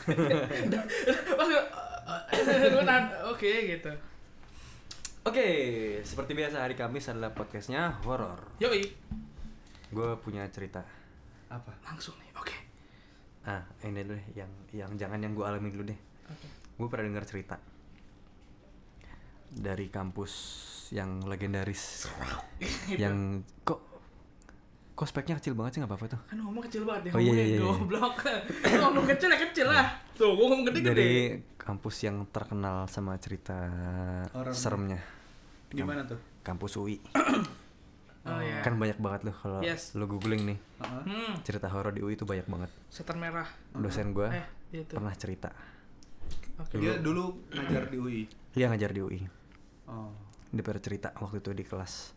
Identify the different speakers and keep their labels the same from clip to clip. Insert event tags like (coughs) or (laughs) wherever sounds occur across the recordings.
Speaker 1: (laughs) oke gitu.
Speaker 2: oke seperti biasa hari Kamis adalah podcastnya horor
Speaker 1: Yoi,
Speaker 2: gue punya cerita
Speaker 3: Apa?
Speaker 1: langsung nih, oke.
Speaker 2: ah ini dulu deh yang yang jangan yang gue alami dulu deh
Speaker 1: Oke.
Speaker 2: gue pernah dengar cerita dari kampus yang legendaris yang kok kok speknya kecil banget sih nggak apa-apa tuh
Speaker 1: Kan ngomong kecil banget ya,
Speaker 2: Oh, iya,
Speaker 1: ngomongnya
Speaker 2: iya, iya.
Speaker 1: goblok. (coughs) Ngomong kecil ya kecil lah. Tuh, gue ngomong gede-gede.
Speaker 2: dari kampus yang terkenal sama cerita
Speaker 3: Horor.
Speaker 2: seremnya
Speaker 3: Gimana tuh?
Speaker 2: kampus UI (coughs)
Speaker 1: Oh iya.
Speaker 2: kan banyak banget loh kalau
Speaker 1: Yes.
Speaker 2: lo googling nih
Speaker 3: Heeh.
Speaker 1: Hmm,
Speaker 2: cerita horor di UI itu banyak banget
Speaker 1: setan merah.
Speaker 2: dosen gue
Speaker 1: Eh, itu.
Speaker 2: pernah cerita
Speaker 1: Oke.
Speaker 3: Dia dulu ngajar di UI.
Speaker 2: dia ngajar di UI
Speaker 3: Oh.
Speaker 2: dia pernah cerita waktu itu di kelas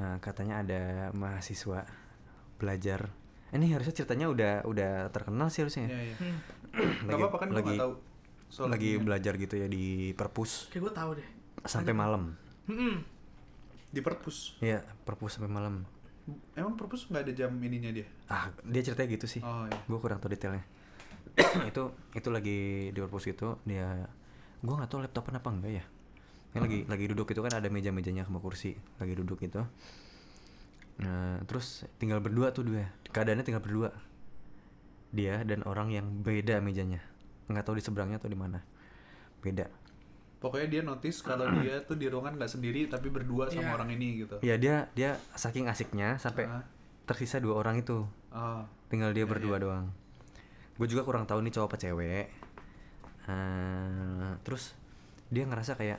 Speaker 2: Nah, katanya ada mahasiswa belajar ini harusnya ceritanya udah udah terkenal sih harusnya ya.
Speaker 3: Iya, iya.
Speaker 1: Hmm,
Speaker 3: Gak apa-apa kan
Speaker 2: lagi
Speaker 3: gua gak tahu. soal
Speaker 2: lagi belajar gitu ya di perpus
Speaker 1: kayak gue tahu deh.
Speaker 2: sampai malam
Speaker 1: Hmm,
Speaker 3: di perpus.
Speaker 2: Iya, perpus sampai malam.
Speaker 3: Emang perpus nggak ada jam ininya dia?
Speaker 2: Ah, dia ceritanya gitu sih.
Speaker 3: Oh iya.
Speaker 2: Gue kurang tahu detailnya. (coughs) itu itu lagi di perpus gitu, dia gue nggak tahu laptopan apa enggak ya. Yang lagi lagi duduk itu kan ada meja-mejanya sama kursi, lagi duduk gitu. Nah, terus tinggal berdua tuh dia. Keadaannya tinggal berdua. Dia dan orang yang beda mejanya. Nggak tahu di seberangnya atau di mana. Beda.
Speaker 3: Pokoknya dia notice kalau (clears throat) dia tuh di ruangan nggak sendiri tapi berdua sama
Speaker 1: Iya.
Speaker 3: orang ini gitu.
Speaker 2: Ya dia dia saking asiknya sampai
Speaker 3: Ah.
Speaker 2: tersisa dua orang itu.
Speaker 3: Oh.
Speaker 2: tinggal dia
Speaker 3: Iya,
Speaker 2: berdua
Speaker 3: iya.
Speaker 2: doang gue juga kurang tahu nih cowok apa cewek Eh, terus dia ngerasa kayak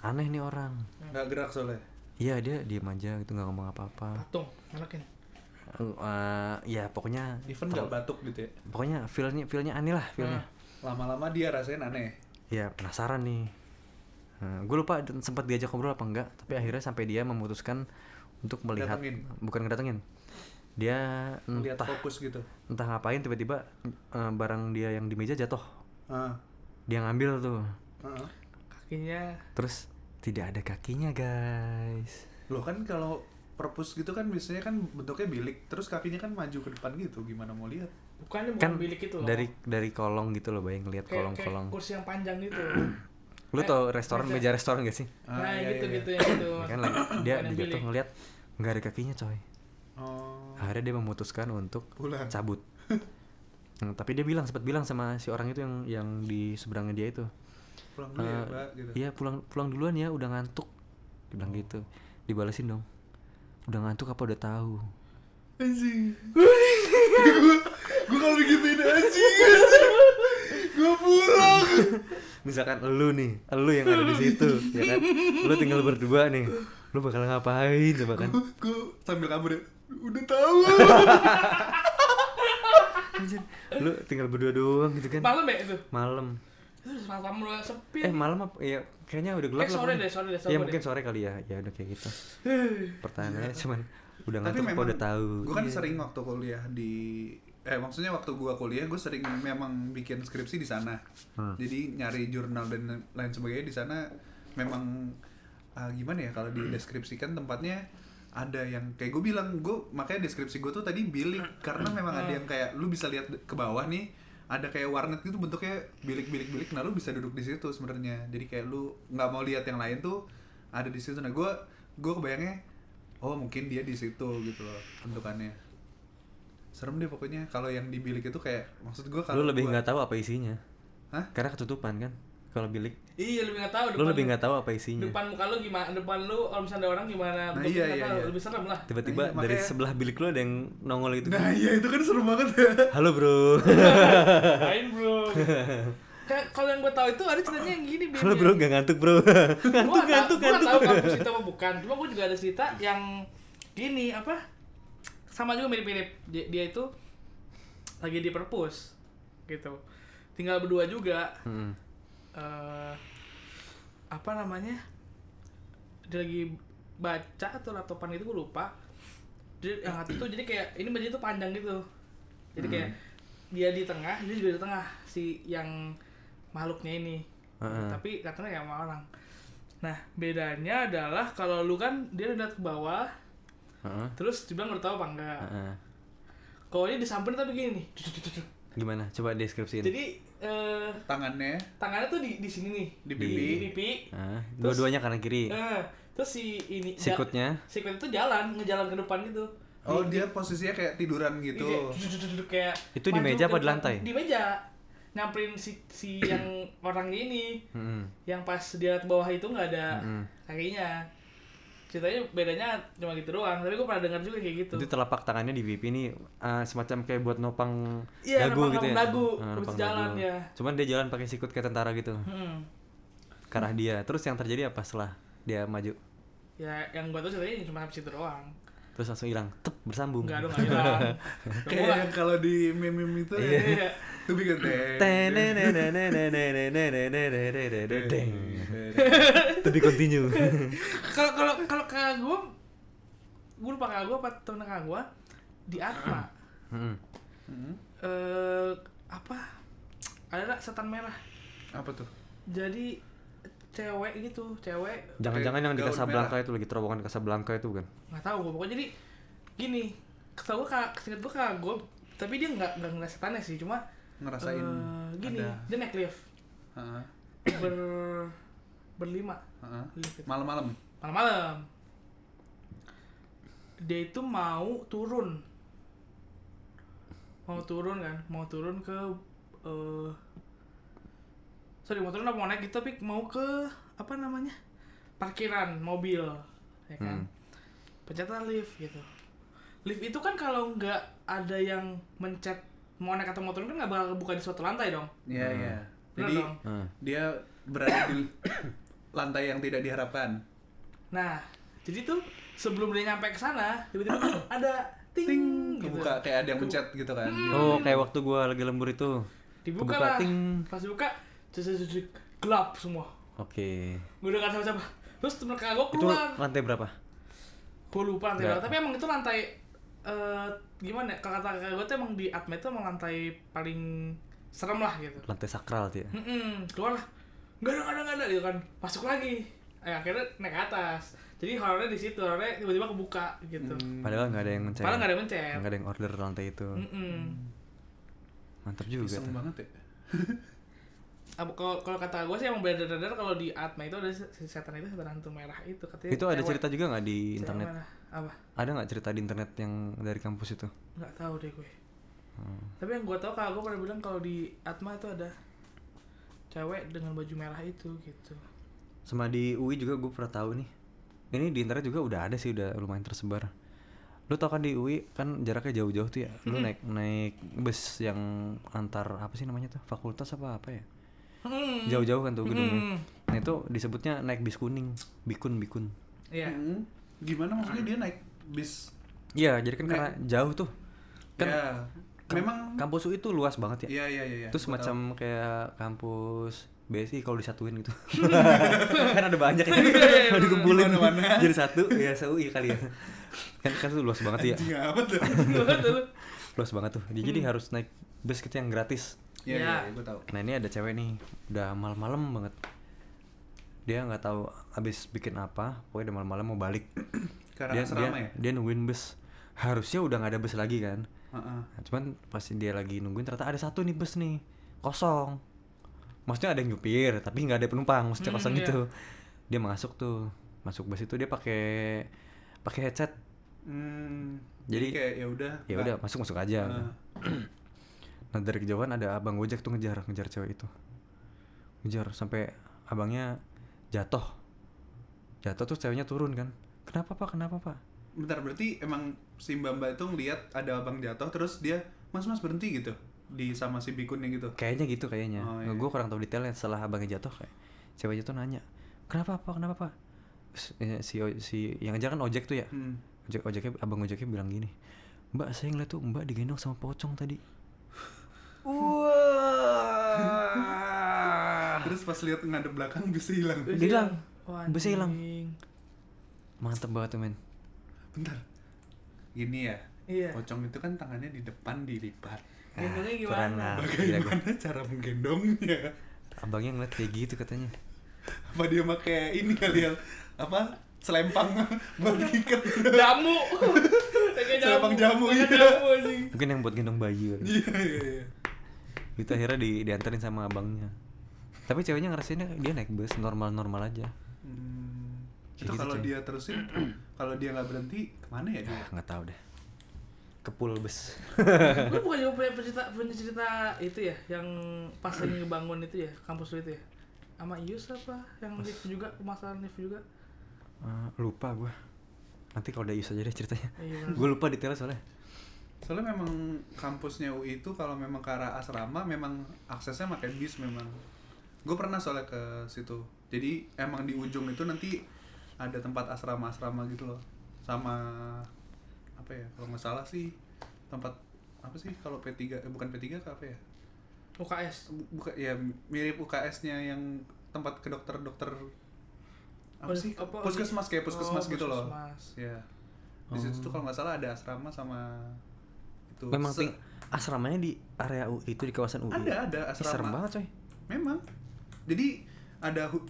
Speaker 2: aneh nih orang
Speaker 3: Nggak gerak soalnya.
Speaker 2: iya dia diem aja gitu nggak ngomong apa-apa
Speaker 1: patung, manakin.
Speaker 2: Eh, ya pokoknya
Speaker 3: Even nggak batuk gitu ya.
Speaker 2: pokoknya feelnya feelnya aneh lah feelnya
Speaker 3: Lama-lama dia rasain aneh.
Speaker 2: ya penasaran nih gue lupa sempat diajak ngobrol apa enggak tapi akhirnya sampai dia memutuskan untuk melihat
Speaker 3: Datengin.
Speaker 2: bukan ngedatengin dia
Speaker 3: Lihat
Speaker 2: entah
Speaker 3: fokus gitu.
Speaker 2: entah ngapain tiba-tiba eh, barang dia yang di meja jatuh
Speaker 3: Ah.
Speaker 2: dia ngambil tuh
Speaker 3: Ah.
Speaker 1: Kakinya
Speaker 2: terus tidak ada kakinya guys
Speaker 3: Loh kan kalau perpus gitu kan biasanya kan bentuknya bilik, terus kakinya kan maju ke depan gitu. Gimana mau lihat?
Speaker 1: bukannya bukan
Speaker 2: kan
Speaker 1: bilik itu loh.
Speaker 2: dari dari kolong gitu loh bayang ngeliat
Speaker 1: kayak,
Speaker 2: kolong-kolong
Speaker 1: kayak kursi yang panjang gitu. (clears throat)
Speaker 2: lu
Speaker 1: Eh,
Speaker 2: tau restoran
Speaker 1: meja.
Speaker 2: meja restoran gak sih
Speaker 3: Ah,
Speaker 1: nah,
Speaker 3: iya,
Speaker 1: gitu
Speaker 3: iya.
Speaker 1: gitu ya gitu.
Speaker 2: Ya kan dia
Speaker 1: Bukan yang
Speaker 2: dia tuh
Speaker 1: bilik.
Speaker 2: ngeliat nggak ada kakinya coy
Speaker 3: Oh.
Speaker 2: akhirnya dia memutuskan untuk
Speaker 3: Pulang.
Speaker 2: cabut Hmm, (laughs) tapi dia bilang sempat bilang sama si orang itu yang yang di seberangnya dia itu
Speaker 3: Pulang dulu ya,
Speaker 2: Eh,
Speaker 3: Mbak gitu.
Speaker 2: iya pulang pulang duluan ya udah ngantuk bilang gitu dibalesin dong udah ngantuk apa udah tahu
Speaker 3: Anjing. (laughs) Gue kalau begituin anjing. Gue pulang. (laughs)
Speaker 2: misalkan lu nih lu yang ada di situ ya kan lu tinggal berdua nih lu bakal ngapain coba kan
Speaker 3: Gue sambil kabur ya. Udah tahu. (laughs)
Speaker 2: Anjir, lu tinggal berdua doang gitu kan
Speaker 1: Malam ya itu.
Speaker 2: malam
Speaker 1: Sepi.
Speaker 2: eh malam apa ya kayaknya udah gelap
Speaker 1: Kayak
Speaker 2: lah
Speaker 1: sore deh, sore deh,
Speaker 2: ya
Speaker 1: sore
Speaker 2: mungkin
Speaker 1: deh.
Speaker 2: sore kali ya ya udah kayak gitu (sighs) pertanyaannya cuman udah ngantuk apa udah tahu
Speaker 3: gue kan
Speaker 2: Iya.
Speaker 3: sering waktu kuliah di eh maksudnya waktu gua kuliah gue sering memang bikin skripsi di sana.
Speaker 2: Hmm.
Speaker 3: Jadi nyari jurnal dan lain sebagainya di sana memang ah, gimana ya kalau dideskripsikan tempatnya ada yang kayak gue bilang gue makanya deskripsi gue tuh tadi bilik karena memang ada yang kayak lu bisa lihat ke bawah nih ada kayak warnet gitu bentuknya bilik-bilik bilik nah lu bisa duduk di situ sebenarnya. Jadi kayak lu nggak mau lihat yang lain tuh ada di situ. Nah gue gue kebayangnya oh mungkin dia di situ gitu loh bentukannya. Serem deh pokoknya. Kalau yang di bilik itu kayak maksud gue kalau
Speaker 2: lu lebih nggak tahu apa isinya.
Speaker 3: Hah?
Speaker 2: karena ketutupan kan kalau bilik
Speaker 1: Iya lebih nggak tahu.
Speaker 2: lu lebih nggak tahu apa isinya
Speaker 1: Depan muka lu gimana? Depan lu kalau misalnya ada orang gimana?
Speaker 3: Nah, iya,
Speaker 1: nggak
Speaker 3: iya,
Speaker 1: tahu.
Speaker 3: iya.
Speaker 1: Lebih serem lah.
Speaker 2: tiba-tiba
Speaker 3: Nah, iya,
Speaker 2: dari
Speaker 3: makanya-
Speaker 2: sebelah bilik lu ada yang nongol gitu
Speaker 3: nah iya itu kan serem banget ya (laughs)
Speaker 2: halo bro (laughs)
Speaker 1: Lain bro. (laughs) Kayak kalau yang gue tahu itu ada ceritanya yang gini. Bin.
Speaker 2: halo bro gak ngantuk bro
Speaker 1: Gua
Speaker 2: ngantuk ngantuk
Speaker 1: nggak tahu- gua nggak
Speaker 2: ngantuk
Speaker 1: tahu kampus itu apa bukan. Cuma gue juga ada cerita yang gini apa? Sama juga mirip-mirip. Dia, dia itu lagi di perpus gitu. Tinggal berdua juga.
Speaker 2: Hmm.
Speaker 1: Eh apa namanya? Dia lagi baca atau laptopan gitu gue lupa. Jadi yang satu tuh jadi kayak ini bajunya tuh panjang gitu. Jadi kayak dia di tengah, dia juga di tengah si yang makhluknya ini.
Speaker 2: Heeh.
Speaker 1: Tapi katanya kayak sama orang. Nah, bedanya adalah kalau lu kan dia lihat ke bawah,
Speaker 2: Heeh.
Speaker 1: terus dibilang udah tahu apa enggak.
Speaker 2: Heeh.
Speaker 1: Kalau ini disamperin tapi gini nih.
Speaker 2: Gimana? Coba deskripsiin.
Speaker 1: Jadi eh,
Speaker 3: Tangannya
Speaker 1: tangannya tuh di di sini nih.
Speaker 3: Di pipi.
Speaker 1: Di pipi.
Speaker 2: Ah,
Speaker 1: Terus-
Speaker 2: dua-duanya kanan kiri.
Speaker 1: Eh, terus si ini
Speaker 2: Sikutnya
Speaker 1: sikut itu jalan ngejalan ke depan gitu.
Speaker 3: Oh dia posisinya kayak tiduran gitu.
Speaker 1: Iya, duduk-duduk kayak
Speaker 2: Itu di meja apa di lantai?
Speaker 1: Di meja. Nyamperin si si yang (clears throat) orangnya ini.
Speaker 2: Mm-mm.
Speaker 1: Yang pas dia ke bawah itu nggak ada
Speaker 2: Mm-mm.
Speaker 1: kakinya. Ceritanya bedanya cuma gitu doang, tapi gue pernah dengar juga kayak gitu.
Speaker 2: Itu telapak tangannya di pipi ini ah, semacam kayak buat nopang
Speaker 1: Iya,
Speaker 2: dagu
Speaker 1: nopang-
Speaker 2: gitu ya.
Speaker 1: nopang dagu,
Speaker 2: Ah,
Speaker 1: terus
Speaker 2: nopang
Speaker 1: jalan,
Speaker 2: dagu.
Speaker 1: ya.
Speaker 2: Cuman dia jalan pakai sikut kayak tentara gitu.
Speaker 1: Hmm.
Speaker 2: Arah dia. Terus yang terjadi apa setelah dia maju?
Speaker 1: Ya yang gue tuh ceritanya cuma sampai situ doang.
Speaker 2: Terus langsung hilang. Tep bersambung.
Speaker 1: Enggak dong, (laughs) enggak hilang.
Speaker 3: Kayak yang kalau di meme-meme itu ya.
Speaker 1: Iya.
Speaker 3: Itu bikin
Speaker 2: Deng. (laughs) Tapi continue. (laughs)
Speaker 1: Kalau kalau kalau kakak gue, gue lupa kakak gue apa temen kakak gue di Atma.
Speaker 3: Hmm,
Speaker 1: Eh apa? Ada nggak setan merah.
Speaker 3: Apa tuh?
Speaker 1: Jadi cewek gitu, cewek
Speaker 2: Jangan-jangan yang di Casablanca itu lagi terowongan Casablanca itu bukan?
Speaker 1: nggak tahu gue pokoknya jadi gini ketahu gue kak singkat gue kakak gue tapi dia nggak nggak ngeliat setannya sih cuma
Speaker 3: Ngerasain
Speaker 1: eh, gini
Speaker 3: ada.
Speaker 1: dia naik lift
Speaker 3: Heeh,
Speaker 1: ber berlima lift.
Speaker 3: Malam-malam.
Speaker 1: malam-malam dia itu mau turun mau turun kan mau turun ke eh sorry mau turun apa mau naik gitu tapi mau ke apa namanya parkiran mobil ya kan
Speaker 2: Hmm.
Speaker 1: pencetlah lift gitu lift itu kan kalau nggak ada yang mencet mau naik atau turun kan nggak bakal buka di suatu lantai dong
Speaker 3: Iya,
Speaker 2: Hmm.
Speaker 3: iya. Jadi
Speaker 1: dong?
Speaker 2: Ah.
Speaker 3: dia berada di (coughs) lantai yang tidak diharapkan.
Speaker 1: Nah, jadi tuh sebelum dia nyampe ke sana, tiba-tiba (coughs) ada ting,
Speaker 3: Ting,
Speaker 1: gitu.
Speaker 3: kebuka kayak ada yang mencet gitu kan.
Speaker 2: Oh, kayak waktu gua lagi lembur itu.
Speaker 1: Dibuka
Speaker 2: kebuka,
Speaker 1: lah.
Speaker 2: ting.
Speaker 1: Pas dibuka, terus gelap semua.
Speaker 2: Oke.
Speaker 1: Gue udah gak tahu siapa. Terus temen kakak gue
Speaker 2: Itu
Speaker 1: keluar.
Speaker 2: lantai berapa?
Speaker 1: Gue lupa lantai
Speaker 2: Nggak.
Speaker 1: berapa. Tapi emang itu lantai eh gimana? ya, Kalau kata kakak gue tuh emang di Atme itu emang lantai paling serem lah gitu.
Speaker 2: Lantai sakral tuh ya.
Speaker 1: Mm-mm, keluar lah. Gak ada, gak ada, gak ada gitu kan. Masuk lagi. Eh, akhirnya naik ke atas. Jadi horornya di situ, horornya tiba-tiba kebuka gitu.
Speaker 3: Hmm.
Speaker 2: Padahal nggak ada yang mencet.
Speaker 1: Padahal nggak ada yang mencet.
Speaker 2: Nggak ada yang order lantai itu.
Speaker 1: Mm-mm.
Speaker 2: Mantap juga
Speaker 3: Iseng
Speaker 2: tuh.
Speaker 3: banget ya. (laughs)
Speaker 1: Kalau kalau kata gue sih emang beredar-edar kalau di Atma itu ada si setan itu setan hantu merah itu katanya
Speaker 2: Itu ada cerita juga nggak di internet?
Speaker 1: apa
Speaker 2: Ada nggak cerita di internet yang dari kampus itu?
Speaker 1: nggak tahu deh gue
Speaker 2: Hmm.
Speaker 1: tapi yang gue tahu kalau gue pernah bilang kalau di Atma itu ada cewek dengan baju merah itu gitu
Speaker 2: Sama di UI juga gue pernah tahu nih. Ini di internet juga udah ada sih, udah lumayan tersebar. Lu tau kan di UI kan jaraknya jauh-jauh tuh ya. Lu naik naik bus yang antar apa sih namanya tuh? Fakultas apa apa ya?
Speaker 1: Hmm.
Speaker 2: Jauh-jauh kan tuh gedungnya.
Speaker 1: Hmm.
Speaker 2: Nah itu disebutnya naik bis kuning, bikun bikun.
Speaker 1: iya
Speaker 3: Hmm. Gimana maksudnya dia naik bis?
Speaker 2: Iya, jadi kan
Speaker 3: Naik-
Speaker 2: karena jauh tuh. Kan
Speaker 3: ya, memang
Speaker 2: kampus UI itu luas banget ya.
Speaker 3: Iya iya iya. iya.
Speaker 2: itu
Speaker 3: tahu.
Speaker 2: semacam kayak kampus BSI kalau disatuin gitu (laughs) kan ada banyak ya
Speaker 1: Iya,
Speaker 2: kalau dikumpulin jadi satu ya UI kali ya kan kan tuh luas banget ya
Speaker 3: Anjing apa tuh?
Speaker 2: luas banget tuh jadi, jadi harus naik bus gitu yang gratis
Speaker 3: Iya
Speaker 1: Iya.
Speaker 3: iya, gue tahu.
Speaker 2: nah ini ada cewek nih udah malam-malam banget dia nggak tahu habis bikin apa pokoknya udah malam-malam mau balik (clears throat)
Speaker 3: Karena
Speaker 2: dia, dia,
Speaker 3: ya.
Speaker 2: dia nungguin bus harusnya udah nggak ada bus lagi kan
Speaker 3: Heeh.
Speaker 2: Nah, cuman pas dia lagi nungguin ternyata ada satu nih bus nih kosong. Maksudnya ada yang nyupir tapi nggak ada penumpang, maksudnya
Speaker 1: Hmm,
Speaker 2: kosong
Speaker 1: iya.
Speaker 2: gitu. Dia masuk tuh, masuk bus itu dia pakai pakai headset.
Speaker 3: Hmm,
Speaker 2: Jadi-
Speaker 3: kayak ya udah.
Speaker 2: Ya udah masuk masuk aja.
Speaker 3: Heeh. (clears throat)
Speaker 2: Nah dari kejauhan ada abang gojek tuh ngejar ngejar cewek itu, ngejar sampai abangnya jatuh. Jatuh terus ceweknya turun kan. Kenapa pak? Kenapa pak?
Speaker 3: Bentar berarti emang si Mbak Mbak itu ngeliat ada abang jatuh terus dia mas mas berhenti gitu di sama si bikunnya gitu.
Speaker 2: Kayaknya gitu kayaknya.
Speaker 3: Oh, iya.
Speaker 2: Gue kurang tahu detailnya setelah abangnya jatuh kayak ceweknya tuh nanya, kenapa pak? Kenapa pak? Eh, si si yang ngejar kan ojek tuh ya.
Speaker 3: Hmm.
Speaker 2: Ojek ojeknya abang ojeknya bilang gini, Mbak saya ngeliat tuh Mbak digendong sama pocong tadi. Wah.
Speaker 3: Terus pas lihat ngadep belakang bisa hilang.
Speaker 2: Dia hilang. Busnya hilang. Mantep banget tuh men.
Speaker 3: Bentar. Gini ya.
Speaker 1: Iya.
Speaker 3: Pocong itu kan tangannya di depan dilipat.
Speaker 1: Gendongnya
Speaker 2: Ah,
Speaker 1: gimana?
Speaker 3: Bagaimana cara menggendongnya?
Speaker 2: Abangnya ngeliat kayak gitu katanya.
Speaker 3: Apa dia pakai ini kali ya? Apa? Selempang (laughs) buat ngikat.
Speaker 1: Jamu. (laughs) Kayak
Speaker 3: Selempang jamu, iya.
Speaker 1: jamu anjing.
Speaker 2: Mungkin yang buat gendong bayi.
Speaker 3: Iya iya iya.
Speaker 2: Itu akhirnya di dianterin sama abangnya. Tapi ceweknya ngerasainnya dia naik bus normal normal aja.
Speaker 3: Hmm, itu
Speaker 2: gitu,
Speaker 3: kalau dia terusin (clears throat) kalau dia nggak berhenti ke mana ya dia?
Speaker 2: Ah nggak tahu deh. Ke pool bus.
Speaker 1: Lu bukan juga punya cerita punya cerita itu ya yang pas lagi ngebangun itu ya kampus itu ya. Sama Ius apa? Yang lift juga permasalahan lift juga.
Speaker 2: Eh, lupa gua. Nanti kalau udah Yus aja deh ceritanya.
Speaker 1: Iya,
Speaker 2: gue lupa detailnya soalnya
Speaker 3: soalnya memang kampusnya UI itu kalau memang ke arah asrama memang aksesnya pakai bis memang. Gue pernah soalnya ke situ. Jadi emang di ujung itu nanti ada tempat asrama-asrama gitu loh. Sama apa ya kalau nggak salah sih tempat apa sih kalau P3 eh, bukan P3 ke apa ya?
Speaker 1: UKS
Speaker 3: bukan ya mirip UKS-nya yang tempat ke dokter-dokter apa
Speaker 1: Pus-
Speaker 3: sih?
Speaker 1: apa-
Speaker 3: puskesmas kayak puskesmas
Speaker 1: Oh,
Speaker 3: gitu loh.
Speaker 1: puskesmas.
Speaker 3: ya di situ tuh kalau nggak salah ada asrama sama itu
Speaker 2: memang
Speaker 3: Se-
Speaker 2: asramanya di area UI itu di kawasan UI
Speaker 3: ada ada
Speaker 2: Ih, serem
Speaker 3: asrama.
Speaker 2: banget coy.
Speaker 3: Memang. Jadi ada hu-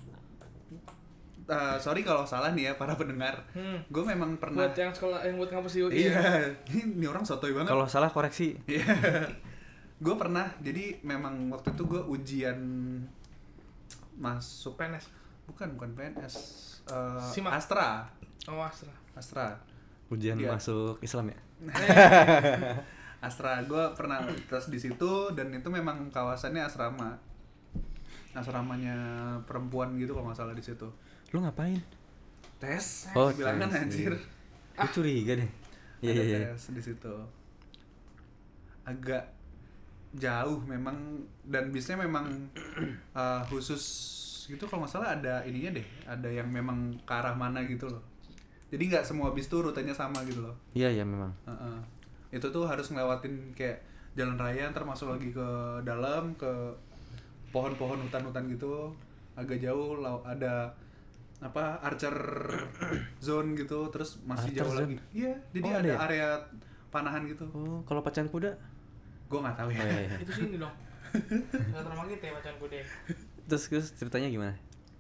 Speaker 3: Eh, sorry kalau salah nih ya para pendengar.
Speaker 1: Hmm.
Speaker 3: gue memang pernah
Speaker 1: buat yang sekolah yang buat kampus UI
Speaker 3: iya.
Speaker 1: ya. (laughs)
Speaker 3: ini, orang sotoy banget.
Speaker 2: Kalau salah koreksi.
Speaker 3: Iya. (laughs) gue pernah jadi memang waktu itu gue ujian masuk
Speaker 1: PNS
Speaker 3: bukan bukan PNS eh,
Speaker 1: Simak.
Speaker 3: Astra.
Speaker 1: Oh Astra.
Speaker 3: Astra.
Speaker 2: Ujian
Speaker 3: Iya.
Speaker 2: masuk Islam ya (laughs)
Speaker 3: Astra gue pernah tes di situ dan itu memang kawasannya asrama. Asramanya perempuan gitu kalau nggak salah di situ.
Speaker 2: Lu ngapain?
Speaker 3: Tes.
Speaker 2: Oh,
Speaker 3: bilang kan
Speaker 2: tes,
Speaker 3: anjir.
Speaker 2: Iya. gue curiga deh. Iya
Speaker 3: Ada
Speaker 2: iya iya.
Speaker 3: tes di situ. Agak jauh memang dan bisnya memang uh, khusus gitu kalau nggak salah ada ininya deh ada yang memang ke arah mana gitu loh. Jadi nggak semua bis tuh rutenya sama gitu loh.
Speaker 2: Iya iya memang.
Speaker 3: Heeh. Itu tuh harus ngelewatin kayak jalan raya ntar masuk lagi ke dalam ke pohon-pohon hutan-hutan gitu. Agak jauh lau- ada apa archer (clears throat) zone gitu terus masih
Speaker 2: Archer
Speaker 3: jauh
Speaker 2: zone?
Speaker 3: lagi. Iya jadi
Speaker 2: Oh, ada
Speaker 3: ada
Speaker 2: ya?
Speaker 3: area panahan gitu.
Speaker 2: Oh kalau pacan kuda?
Speaker 3: Gue nggak tahu ya.
Speaker 2: Oh, iya, iya. (laughs)
Speaker 1: itu sini dong. Nggak terlalu gitu ya bacaan gue deh
Speaker 2: terus terus ceritanya gimana?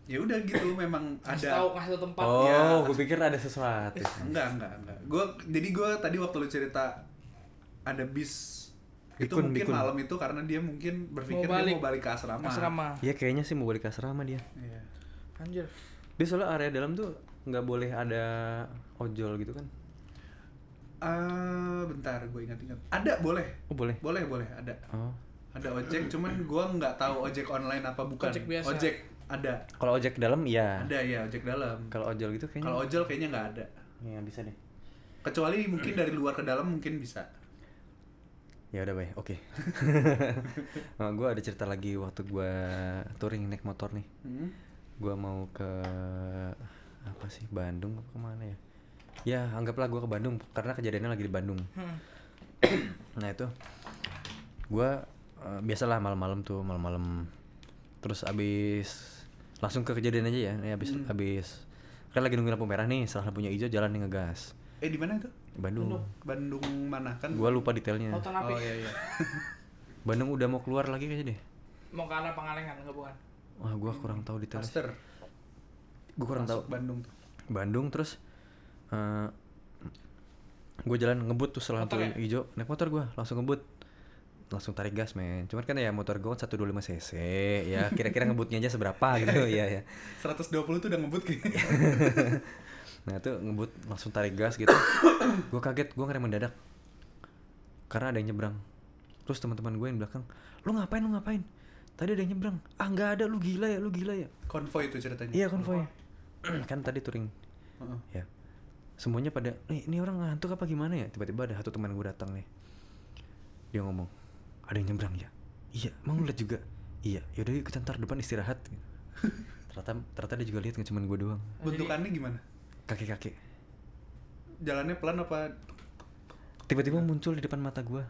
Speaker 3: Ya udah gitu memang
Speaker 1: kasih
Speaker 3: ada.
Speaker 1: tahu kasih tahu tempat.
Speaker 2: Oh
Speaker 3: ya.
Speaker 2: gue pikir ada sesuatu.
Speaker 3: Enggak enggak enggak. Gue jadi gue tadi waktu lu cerita ada bis. Itu
Speaker 2: Bikun,
Speaker 3: mungkin
Speaker 2: bikun.
Speaker 3: malam itu karena dia mungkin berpikir
Speaker 1: Mau
Speaker 3: dia
Speaker 1: balik.
Speaker 3: mau balik ke asrama.
Speaker 1: Asrama.
Speaker 2: Ya kayaknya sih mau balik ke asrama dia.
Speaker 3: Iya.
Speaker 1: anjir.
Speaker 2: Dia soalnya area dalam tuh nggak boleh ada ojol gitu kan?
Speaker 3: Eh, bentar gue ingat-ingat. Ada boleh.
Speaker 2: Oh boleh?
Speaker 3: Boleh boleh ada.
Speaker 2: Oh.
Speaker 3: Ada ojek cuman gue nggak tahu ojek online apa bukan.
Speaker 1: Ojek biasa.
Speaker 3: ojek ada.
Speaker 2: Kalau ojek dalam iya.
Speaker 3: Ada ya ojek dalam.
Speaker 2: Kalau ojol gitu kayaknya.
Speaker 3: Kalau ojol kayaknya nggak ada.
Speaker 2: Ya bisa deh.
Speaker 3: Kecuali mungkin dari luar ke dalam mungkin bisa
Speaker 2: ya udah bay. Oke. (laughs) Nah, gue ada cerita lagi waktu gue touring naik motor nih.
Speaker 3: Hmm.
Speaker 2: gue mau ke apa sih Bandung apa ke mana ya? Ya anggaplah gue ke Bandung karena kejadiannya lagi di Bandung.
Speaker 1: Hmm. (clears throat)
Speaker 2: nah itu. Gue eh, biasalah malam-malam tuh malam-malam. Terus abis langsung ke kejadian aja ya. Ini abis
Speaker 3: Hmm.
Speaker 2: abis kan lagi nunggu lampu merah nih setelah lampunya hijau jalan nih ngegas
Speaker 3: eh di mana itu?
Speaker 2: Bandung.
Speaker 3: Bandung. Mana? Kan
Speaker 2: gue lupa detailnya.
Speaker 1: Lautan api
Speaker 3: oh iya iya. (laughs)
Speaker 2: Bandung udah mau keluar lagi kayaknya deh?
Speaker 1: Mau ke arah Pangalengan enggak bukan?
Speaker 2: Wah gue kurang tahu detailnya.
Speaker 3: Master.
Speaker 2: Gue kurang tahu.
Speaker 3: Bandung tuh.
Speaker 2: Bandung terus gue jalan ngebut tuh setelah lampu
Speaker 1: Motor ya?
Speaker 2: hijau. Naik motor gue langsung ngebut. Langsung tarik gas men. Cuman kan ya motor gue kan 125 cc ya. Kira-kira ngebutnya aja seberapa gitu. Ya ya
Speaker 3: 120 tuh udah ngebut kayaknya (laughs)
Speaker 2: nah itu ngebut langsung tarik gas gitu. (coughs) Gue kaget gue ngerem mendadak. Karena ada yang nyebrang. Terus teman-teman gue yang belakang lu ngapain lu ngapain? Tadi ada yang nyebrang. Ah nggak ada lu gila ya lu gila ya.
Speaker 3: Konvoy itu ceritanya?
Speaker 2: Iya konvoy. (clears throat) Kan tadi touring.
Speaker 3: Heeh.
Speaker 2: ya. Semuanya pada nih ini orang ngantuk apa gimana ya? Tiba-tiba ada satu teman gue datang nih. Dia ngomong ada yang nyebrang ya? Iya emang lu juga? Iya. Yaudah yuk kita ntar depan istirahat. (laughs) Ternyata ternyata dia juga lihat nggak cuma gue doang.
Speaker 3: Bentukannya gimana
Speaker 2: kakek
Speaker 3: jalannya pelan apa?
Speaker 2: Tiba-tiba muncul di depan mata gue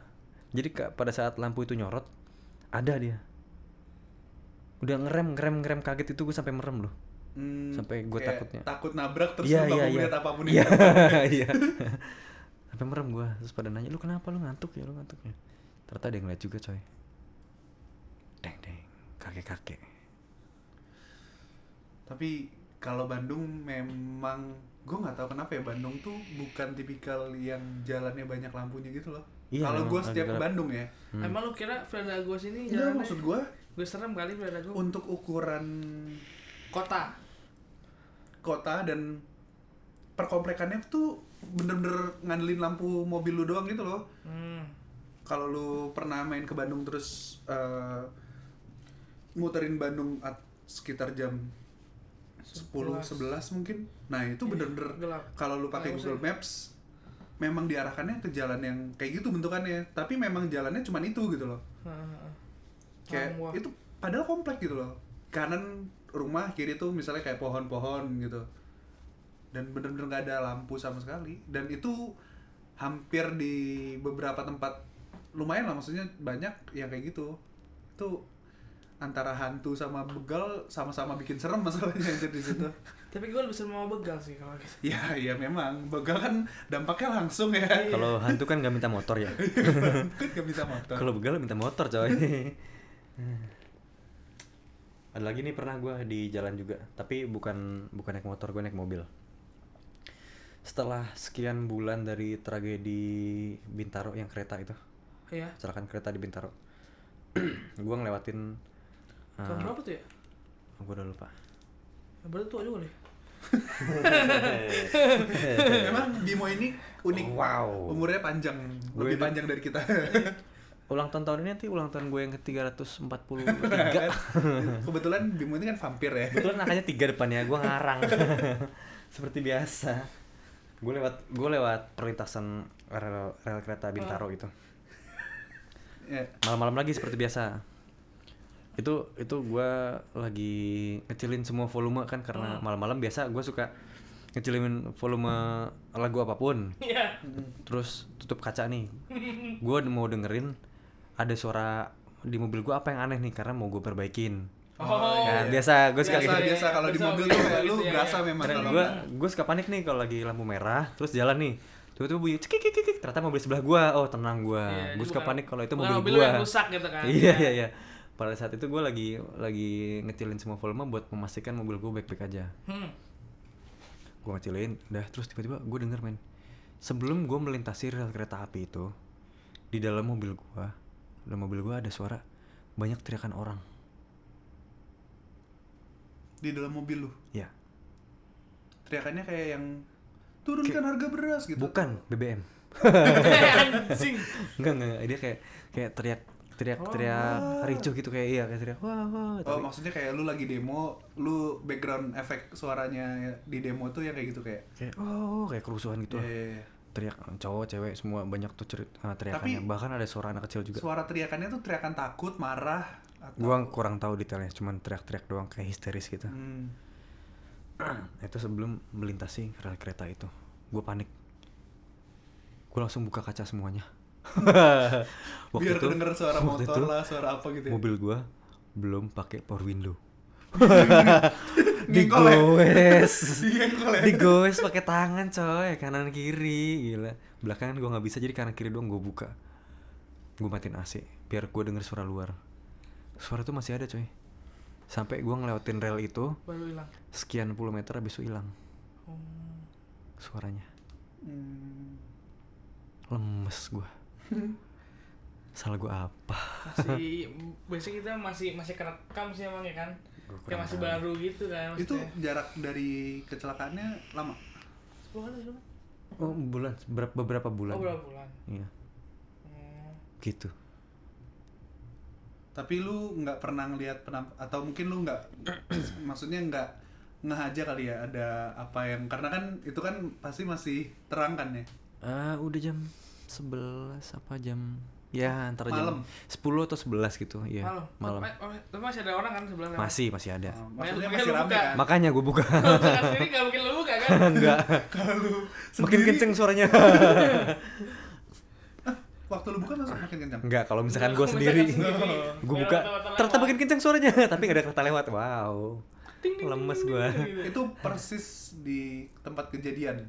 Speaker 2: jadi Kak, pada saat lampu itu nyorot ada dia. Udah ngerem ngerem ngerem kaget itu gue sampai merem loh.
Speaker 3: Hmm,
Speaker 2: Sampai
Speaker 3: kayak
Speaker 2: takutnya.
Speaker 3: takut nabrak terus
Speaker 2: Iya,
Speaker 3: lu nggak
Speaker 2: iya,
Speaker 3: mau
Speaker 2: iya.
Speaker 3: lihat apa pun
Speaker 2: iya
Speaker 3: di (laughs) depan.
Speaker 2: iya. (laughs) Sampai merem gue terus pada nanya lu kenapa? Lu ngantuk ya? Lu ngantuk ya? Ternyata ada yang ngeliat juga coy. Deng deng kakek kakek
Speaker 3: tapi kalau Bandung memang gue nggak tahu kenapa ya Bandung tuh bukan tipikal yang jalannya banyak lampunya gitu loh.
Speaker 2: Iya,
Speaker 3: kalau gue setiap ke. Bandung ya,
Speaker 2: Hmm.
Speaker 1: Emang lu kira Villadago sini
Speaker 3: enggak
Speaker 1: jalannya
Speaker 3: maksud gue
Speaker 1: gue serem kali Villadago
Speaker 3: untuk ukuran
Speaker 1: kota.
Speaker 3: kota dan perkomplekannya tuh bener-bener ngandelin lampu mobil lu doang gitu loh.
Speaker 1: Hmm.
Speaker 3: Kalau lu pernah main ke Bandung terus eh, muterin Bandung at sekitar jam 10 11 mungkin. Nah, itu
Speaker 1: Iya,
Speaker 3: bener-bener kalau lu pakai Google. Maps memang diarahkannya ke jalan yang kayak gitu bentukannya, tapi memang jalannya cuman itu gitu loh. Kayak itu padahal komplek gitu loh. Kanan rumah, kiri tuh misalnya kayak pohon-pohon gitu. Dan bener-bener nggak ada lampu sama sekali. Dan itu hampir di beberapa tempat lumayan lah maksudnya banyak yang kayak gitu. Itu antara hantu sama begal sama-sama bikin serem masalahnya anjir di situ. (laughs)
Speaker 1: Tapi gue lebih serem sama begal sih kalau gitu.
Speaker 3: ya, ya memang begal kan dampaknya langsung ya.
Speaker 2: Kalau hantu kan nggak minta motor ya. (laughs)
Speaker 3: kan gak bisa motor.
Speaker 2: Kalau begal minta motor coy. (laughs) Ada lagi nih pernah gue di jalan juga, tapi bukan bukan naik motor, gue naik mobil. Setelah sekian bulan dari tragedi Bintaro yang kereta itu,
Speaker 1: Iya.
Speaker 2: kecelakaan kereta di Bintaro, (clears throat) gue ngelewatin.
Speaker 1: Tahun berapa tuh ya?
Speaker 2: gue udah lupa.
Speaker 1: Ya, berarti tua juga deh.
Speaker 3: Memang (laughs) (laughs) Bimo ini unik.
Speaker 2: Wow.
Speaker 3: Umurnya panjang,
Speaker 2: Gue
Speaker 3: lebih
Speaker 2: ini-
Speaker 3: panjang dari kita. (laughs)
Speaker 2: Ulang tahun tahun ini nanti ulang tahun gue yang ke 343
Speaker 3: Kebetulan Bimo ini kan vampir ya.
Speaker 2: Kebetulan angkanya tiga depannya, gue ngarang Seperti biasa Gue lewat gue lewat perlintasan rel, rel kereta Bintaro itu
Speaker 3: Ya.
Speaker 2: Malam-malam lagi seperti biasa Itu itu gue lagi ngecilin semua volume kan Karena malam-malam biasa gue suka ngecilin volume lagu apa pun.
Speaker 1: Iya.
Speaker 2: Terus tutup kaca nih. Gue mau dengerin ada suara di mobil gue apa yang aneh nih karena mau gue perbaikin.
Speaker 1: Oh,
Speaker 2: Kan,
Speaker 3: iya.
Speaker 2: biasa gue suka
Speaker 3: biasa
Speaker 2: gitu.
Speaker 3: biasa. Kalau di mobil tuh lu
Speaker 1: gitu ya,
Speaker 3: berasa
Speaker 1: ya.
Speaker 3: memang kalau
Speaker 2: gue gue suka panik nih kalau lagi lampu merah terus jalan nih. Tiba-tiba bunyi cekik cekik cekik. Ternyata mobil sebelah gue oh tenang gue
Speaker 1: Iya,
Speaker 2: gue
Speaker 1: jadi
Speaker 2: suka panik kalau itu mobil
Speaker 1: mobil yang rusak gitu kan.
Speaker 2: iya iya iya pada saat itu gue lagi lagi ngecilin semua volume buat memastikan mobil gue baik-baik aja
Speaker 1: Hmm.
Speaker 2: gue ngecilin udah terus tiba-tiba gue denger men sebelum gue melintasi rel kereta api itu di dalam mobil gue dalam mobil gue ada suara banyak teriakan orang
Speaker 3: di dalam mobil lu
Speaker 2: ya
Speaker 3: teriakannya kayak yang turunkan harga beras gitu
Speaker 2: bukan BBM (laughs)
Speaker 1: Anjing.
Speaker 2: enggak enggak. dia kayak kayak teriak teriak teriak
Speaker 3: wah.
Speaker 2: ricuh gitu kayak iya kayak teriak wah wah
Speaker 3: Oh
Speaker 2: tapi-
Speaker 3: maksudnya kayak lu lagi demo, lu background efek suaranya di demo tuh yang kayak gitu kayak.
Speaker 2: kayak oh kayak kerusuhan gitu
Speaker 3: Iya, iya, iya.
Speaker 2: teriak cowok cewek semua banyak tuh cerit ah, teriakannya
Speaker 3: Tapi-
Speaker 2: bahkan ada suara anak kecil juga
Speaker 3: Suara teriakannya tuh teriakan takut, marah atau
Speaker 2: gua kurang tahu detailnya cuman teriak-teriak doang kayak histeris gitu
Speaker 3: Hmm. (clears throat)
Speaker 2: itu sebelum melintasi rel kereta itu gue panik gue langsung buka kaca semuanya (laughs)
Speaker 3: Biar kedenger suara
Speaker 2: waktu
Speaker 3: motor
Speaker 2: itu,
Speaker 3: lah, suara apa gitu ya.
Speaker 2: mobil gue belum pakai power window (laughs)
Speaker 3: ya?
Speaker 2: digoes (laughs)
Speaker 3: Ngengkol ya?
Speaker 2: digoes pakai tangan coy kanan kiri gila belakangan gue nggak bisa jadi kanan kiri doang gue buka gue matiin AC biar gue denger suara luar suara tuh masih ada coy sampai gue ngelewatin rel itu
Speaker 1: Baru hilang.
Speaker 2: sekian puluh meter habis itu hilang
Speaker 1: Oh.
Speaker 2: suaranya
Speaker 3: Hmm.
Speaker 2: lemes gue salah gue apa
Speaker 1: Masih biasanya kita masih masih kerekam sih emang ya kan. Kayak masih
Speaker 2: tahu.
Speaker 1: baru gitu kan
Speaker 3: Itu
Speaker 1: maksudnya.
Speaker 3: jarak dari kecelakaannya lama.
Speaker 1: Sepuluh hari
Speaker 2: oh bulan berapa beberapa bulan
Speaker 1: Oh berapa bulan?
Speaker 2: iya
Speaker 1: Hmm.
Speaker 2: gitu
Speaker 3: Tapi lu nggak pernah ngelihat penamp atau mungkin lu nggak (clears throat) maksudnya nggak ngeh aja kali ya ada apa yang karena kan itu kan pasti masih terang kan ya.
Speaker 2: ah udah jam 11 apa jam ya antara
Speaker 3: Malam.
Speaker 2: jam 10 atau 11 gitu iya
Speaker 1: Malam.
Speaker 2: malam
Speaker 1: Tapi, oh, tapi masih ada orang kan sebelah lewat.
Speaker 2: masih masih ada
Speaker 3: Oh,
Speaker 1: Makanya-
Speaker 3: maksudnya masih rame kan.
Speaker 2: makanya gue buka
Speaker 1: sendiri nggak mungkin lu buka kan? (laughs)
Speaker 2: enggak (laughs)
Speaker 3: Kalau
Speaker 2: makin kenceng suaranya (laughs)
Speaker 3: Waktu lu buka masuk makin kencang.
Speaker 2: enggak kalau misalkan gue sendiri gue buka ternyata makin kenceng suaranya tapi gak ada kereta lewat wow lemes gue
Speaker 1: gitu.
Speaker 3: Itu persis di tempat kejadian.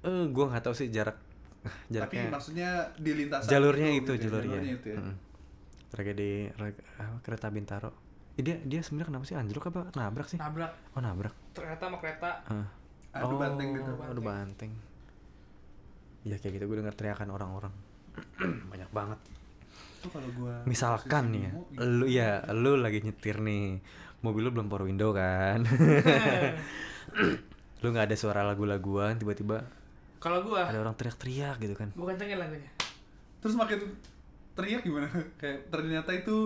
Speaker 2: eh gue nggak tahu sih jarak (laughs)
Speaker 3: Tapi
Speaker 2: jaraknya
Speaker 3: maksudnya di lintasan
Speaker 2: jalurnya itu,
Speaker 3: gitu ya,
Speaker 2: jalurnya,
Speaker 3: itu ya.
Speaker 2: Mm. tragedi apa, kereta Bintaro. Dia dia sebenarnya kenapa sih? Anjlok apa? Nabrak sih?
Speaker 1: Nabrak.
Speaker 2: Oh nabrak.
Speaker 1: Ternyata sama kereta.
Speaker 2: Ah.
Speaker 3: Adu banteng gitu.
Speaker 2: adu banteng. ya kayak gitu. Gue denger teriakan orang-orang. (clears throat) Banyak banget.
Speaker 3: Tuh kalau gua
Speaker 2: misalkan nih ya lu ya lu lagi nyetir nih. Mobil lu belum power window kan? (laughs) (clears throat) Lu nggak ada suara lagu-laguan tiba-tiba
Speaker 1: kalau gua
Speaker 2: ada orang teriak-teriak gitu kan.
Speaker 1: Gua kencengin lagunya.
Speaker 3: Terus makin teriak gimana? (laughs) Kayak ternyata itu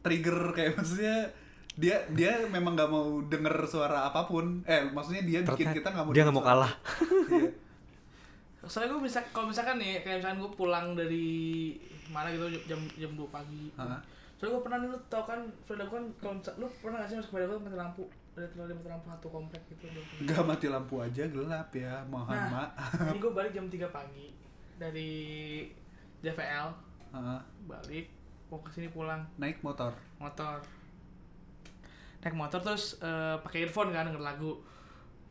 Speaker 3: trigger kayak maksudnya dia dia memang nggak mau denger suara apa pun. Eh maksudnya dia bikin
Speaker 2: Ternyata
Speaker 3: kita nggak mau
Speaker 2: dia nggak mau
Speaker 3: suara.
Speaker 2: kalah. (laughs)
Speaker 3: Iya.
Speaker 1: soalnya gua bisa kalau misalkan nih kayak misalkan gua pulang dari mana gitu jam jam 2 pagi.
Speaker 3: Hah?
Speaker 1: soalnya gua pernah nih lu tau kan Freda gua kan kalau lu pernah gak sih masuk sepeda gua mati lampu ada terlalu mati lampu satu komplek gitu
Speaker 3: nggak mati lampu aja gelap ya mohon
Speaker 1: Nah.
Speaker 3: maaf.
Speaker 1: ini gua balik jam 3 pagi dari JVL
Speaker 3: Heeh.
Speaker 1: balik mau ke sini pulang.
Speaker 3: Naik motor.
Speaker 1: Motor. Naik motor terus eh, pakai earphone kan denger lagu.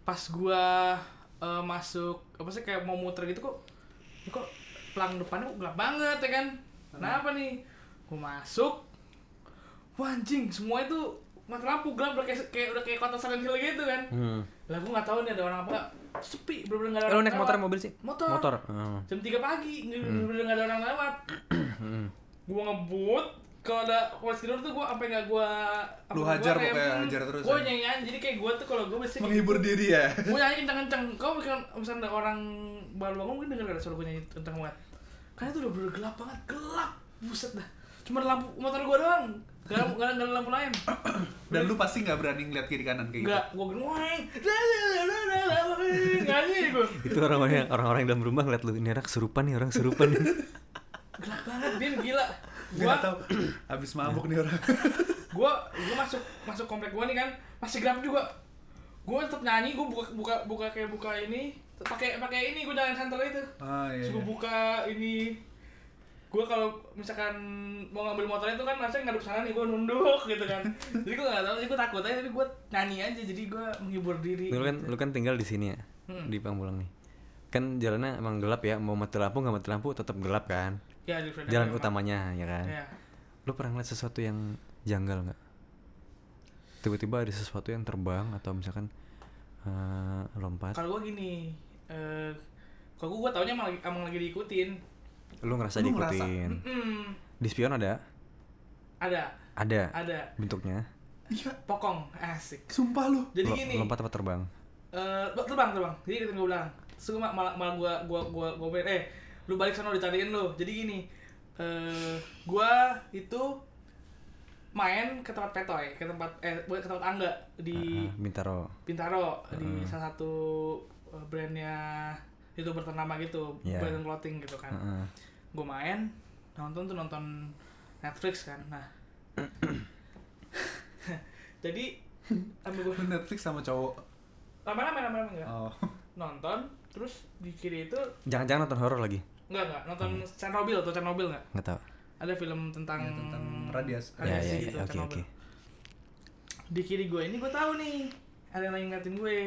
Speaker 1: Pas gua eh, masuk apa sih kayak mau muter gitu kok ini kok pelang depannya kok gelap banget ya kan? Kenapa nih? Gua masuk. Wah anjing semua itu mati lampu gelap udah kayak, kayak udah kayak kota Silent Hill gitu kan.
Speaker 2: Hmm.
Speaker 1: lah gua nggak tahu nih ada orang apa. Sepi bener-bener nggak ada
Speaker 2: Eh, lu
Speaker 1: orang
Speaker 2: naik motor mobil sih?
Speaker 1: Motor.
Speaker 2: Motor Oh.
Speaker 1: jam 3 pagi bener-bener nggak ada orang lewat.
Speaker 2: Hmm.
Speaker 1: gua ngebut kalau ada polisi tidur tuh gua sampai nggak gua
Speaker 3: Lu hajar
Speaker 1: gua rem.
Speaker 3: pokoknya, hajar terus
Speaker 1: gua
Speaker 3: ya?
Speaker 1: nyanyi nyanyi jadi kayak gua tuh kalau gua biasanya
Speaker 3: menghibur diri ya.
Speaker 1: Gua nyanyi kencang kencang kau misalkan misalkan ada orang baru bangun mungkin denger gak suara gua nyanyi kencang banget. Karena itu udah bener gelap banget. Gelap buset dah. Cuma lampu motor gua doang. Ada, ada, gak ada lampu lain
Speaker 3: dan lu pasti nggak berani ngeliat kiri kanan kayak gitu.
Speaker 1: Enggak, gua gini weng nyanyi gua.
Speaker 2: Itu orang-orang yang orang-orang yang dalam rumah ngeliat lu ini anak kesurupan nih orang kesurupan nih.
Speaker 1: Gelap banget Bim gila.
Speaker 3: Gua nggak tahu (clears throat) habis mabuk nih orang. (laughs)
Speaker 1: Gua gua masuk masuk komplek gua nih kan masih gelap juga. Gua tetap nyanyi gua buka buka buka kayak buka ini pakai pakai ini gua jalan santai itu.
Speaker 3: Ah iya,
Speaker 1: gua
Speaker 3: iya.
Speaker 1: buka ini gua kalau misalkan mau ngambil motor itu kan masih ngadep sana nih gua nunduk gitu kan. Jadi gua nggak tahu jadi gua takut aja tapi gua nyanyi aja jadi gua menghibur diri
Speaker 2: lu kan
Speaker 1: gitu.
Speaker 2: lu kan tinggal di sini ya
Speaker 1: Hmm.
Speaker 2: di Pangbulang nih. Kan jalannya emang gelap ya mau mati lampu nggak mati lampu tetap gelap kan?
Speaker 1: Ya di
Speaker 2: jalan utamanya ya kan?
Speaker 1: Ya
Speaker 2: lu pernah ngeliat sesuatu yang janggal nggak? Tiba-tiba ada sesuatu yang terbang atau misalkan eh, lompat?
Speaker 1: Kalau gua gini eh kalau gua, gua taunya emang emang lagi diikutin
Speaker 2: lu ngerasa
Speaker 3: Lu ngerasa?
Speaker 2: diikutin.
Speaker 1: Mm-mm.
Speaker 2: di spion ada?
Speaker 1: Ada.
Speaker 2: Ada?
Speaker 1: Ada.
Speaker 2: Bentuknya?
Speaker 3: Iya
Speaker 1: pokong. Asik.
Speaker 3: Sumpah lu.
Speaker 1: Jadi
Speaker 2: Lo-
Speaker 1: gini.
Speaker 2: lompat apa terbang?
Speaker 1: Eh terbang terbang. Jadi ikutin gue bilang terus gua malah malah gua gua gua gua bilang, eh lu balik sana dicariin lu. Jadi gini. Eh gua itu main ke tempat petoy ke tempat eh ke tempat angga di
Speaker 2: Ah, Bintaro.
Speaker 1: Bintaro di salah satu eh, brandnya itu ternama gitu
Speaker 2: Iya.
Speaker 1: brand clothing gitu kan.
Speaker 2: Heeh.
Speaker 1: gue main nonton tuh nonton Netflix kan nah. (coughs) Jadi ambil gue
Speaker 3: Netflix sama cowok?
Speaker 1: Lama-lama lama-lama enggak.
Speaker 3: Oh.
Speaker 1: Nonton terus di kiri itu
Speaker 2: jangan-jangan nonton horor lagi?
Speaker 1: Enggak enggak. Nonton Chernobyl atau Chernobyl enggak?
Speaker 2: Nggak tahu
Speaker 1: ada film tentang
Speaker 3: Ya, tentang radiasi.
Speaker 2: ya ya
Speaker 1: gitu
Speaker 2: ya oke
Speaker 1: Chernobyl.
Speaker 2: oke.
Speaker 1: Di kiri gue ini gue tahu nih ada yang lagi ngeliatin gue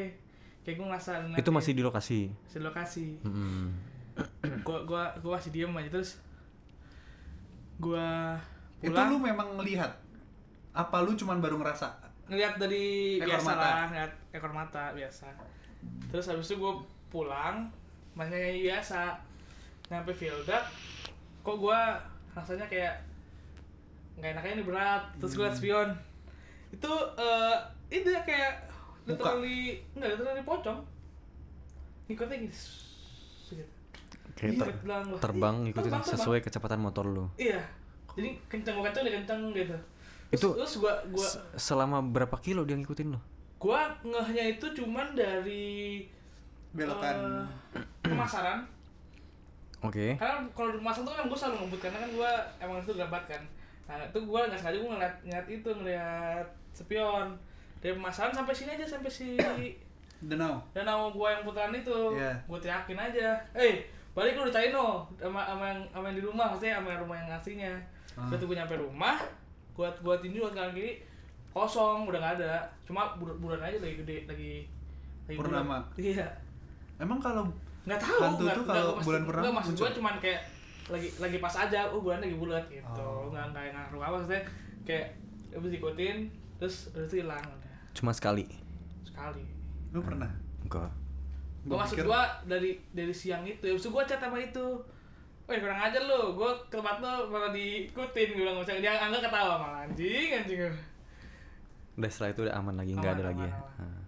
Speaker 1: kayak gue ngerasa
Speaker 2: itu masih di lokasi?
Speaker 1: Masih di lokasi gue gua gua masih diem aja. Terus gue
Speaker 3: itu
Speaker 1: pulang.
Speaker 3: lu memang ngelihat? Apa lu cuman baru ngerasa?
Speaker 1: Ngeliat dari
Speaker 3: Ekor
Speaker 1: biasa
Speaker 3: mata.
Speaker 1: lah ngeliat ekor mata biasa. Terus habis itu gue pulang masih biasa. Nyampe Vilda kok gue rasanya kayak nggak enaknya ini berat. Terus gue liat spion. Itu eh itu ya kayak. Literally enggak literally pocong. Ngikutnya gini gitu.
Speaker 2: kayak ter-
Speaker 1: gua,
Speaker 2: terbang
Speaker 1: "Ih,
Speaker 2: ngikutin
Speaker 1: terbang, terbang."
Speaker 2: sesuai kecepatan motor lu.
Speaker 1: Iya. Jadi kenceng gue kenceng dia kenceng gitu. Terus,
Speaker 2: Itu-
Speaker 1: terus gue
Speaker 2: Se- selama berapa kilo dia ngikutin lu?
Speaker 1: Gua ngehnya itu cuman dari
Speaker 3: belokan.
Speaker 1: eh, pemasaran
Speaker 2: oke.
Speaker 1: Karena kalau di pemasaran tuh kan gue selalu ngebut karena kan gua emang itu gambar kan. Nah itu gua nggak sengaja gua ngeliat ngeliat itu ngeliat spion dari pemasaran sampai sini aja sampai si (coughs)
Speaker 3: Denau
Speaker 1: danau gua yang putaran itu
Speaker 3: Iya.
Speaker 1: gua teriakin aja eh balik lu dicariin no sama sama yang sama yang di rumah maksudnya sama yang rumah yang ngasihnya
Speaker 3: Ah.
Speaker 1: Terus gua nyampe rumah gua gua tinju buat kanan kiri kosong udah nggak ada cuma bulan bulan aja lagi gede lagi lagi.
Speaker 3: Purnama.
Speaker 1: iya
Speaker 3: emang kalau
Speaker 1: nggak tahu
Speaker 3: Hantu tuh kalau bulan purnama
Speaker 1: nggak, maksud gua cuman kayak lagi lagi pas aja oh bulan lagi bulat gitu
Speaker 3: Oh.
Speaker 1: nggak nggak ngaruh apa maksudnya kayak habis diikutin terus itu hilang
Speaker 2: Cuma sekali.
Speaker 1: sekali
Speaker 3: Lu pernah?
Speaker 2: Enggak.
Speaker 1: gua
Speaker 3: Gua
Speaker 1: maksud
Speaker 3: pikir-
Speaker 1: gua dari dari siang itu habis itu gua chat sama itu Woi kurang ajar lu, gua ke tempat lu malah diikutin gue bilang macam dia angga ketawa malah anjing anjing
Speaker 2: Udah setelah itu udah aman lagi, nggak
Speaker 1: Aman,
Speaker 2: ada lagi ya.
Speaker 1: aman, aman.
Speaker 2: Nah.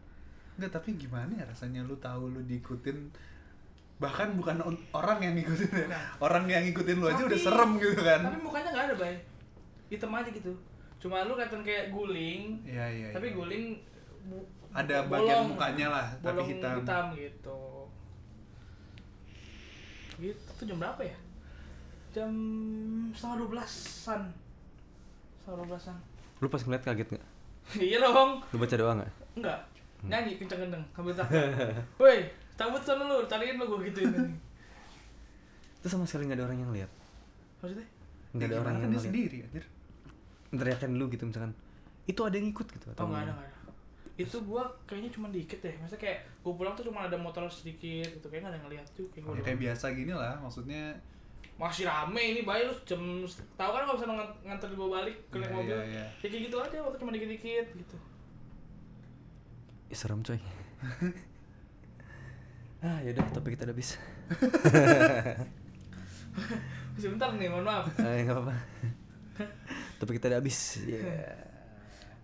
Speaker 3: Enggak, tapi gimana ya rasanya lu tahu lu diikutin bahkan bukan orang yang ngikutin ya. Orang yang ngikutin lu aja
Speaker 1: Tapi-
Speaker 3: udah serem gitu kan.
Speaker 1: tapi mukanya nggak ada bay hitam aja gitu cuma lu kelihatan kayak guling
Speaker 3: Iya, iya.
Speaker 1: tapi
Speaker 3: iya.
Speaker 1: guling bu-
Speaker 3: Ada
Speaker 1: bolong.
Speaker 3: bagian mukanya lah, tapi
Speaker 1: bolong
Speaker 3: hitam.
Speaker 1: gitu gitu tuh jam berapa ya jam setengah dua belasan setengah dua belasan
Speaker 2: Lu pas ngeliat kaget nggak?
Speaker 1: iya dong
Speaker 2: Lu baca doa nggak?
Speaker 1: enggak nyanyi kenceng-kenceng sambil teriak (laughs) woi cabut sana lu cariin lu gue gituin
Speaker 2: Itu sama sekali nggak ada orang yang lihat.
Speaker 1: maksudnya
Speaker 2: Nggak ada
Speaker 3: Ya,
Speaker 2: orang yang
Speaker 3: kan dia
Speaker 2: ngeliat.
Speaker 3: sendiri anjir.
Speaker 2: Teriakin lu gitu misalkan. Itu ada yang ikut gitu
Speaker 1: oh nggak ada nggak ada itu gua kayaknya cuma dikit deh maksudnya kayak gua pulang tuh cuma ada motor sedikit gitu kayak nggak ada yang ngeliat tuh kayak gua
Speaker 3: Ya, kayak biasa gini lah, maksudnya
Speaker 1: masih rame ini bayi lu jam tahu kan kalau bisa ngan- nganter dibawa balik ke
Speaker 3: Iya,
Speaker 1: mobil
Speaker 3: iya, iya.
Speaker 1: ya kayak gitu aja waktu cuma dikit-dikit gitu
Speaker 2: Ih, serem coy. (laughs) ah yaudah topik kita udah habis. (laughs)
Speaker 1: sebentar nih mohon maaf
Speaker 2: Eh nggak apa-apa. (laughs) topik kita udah habis. Ya.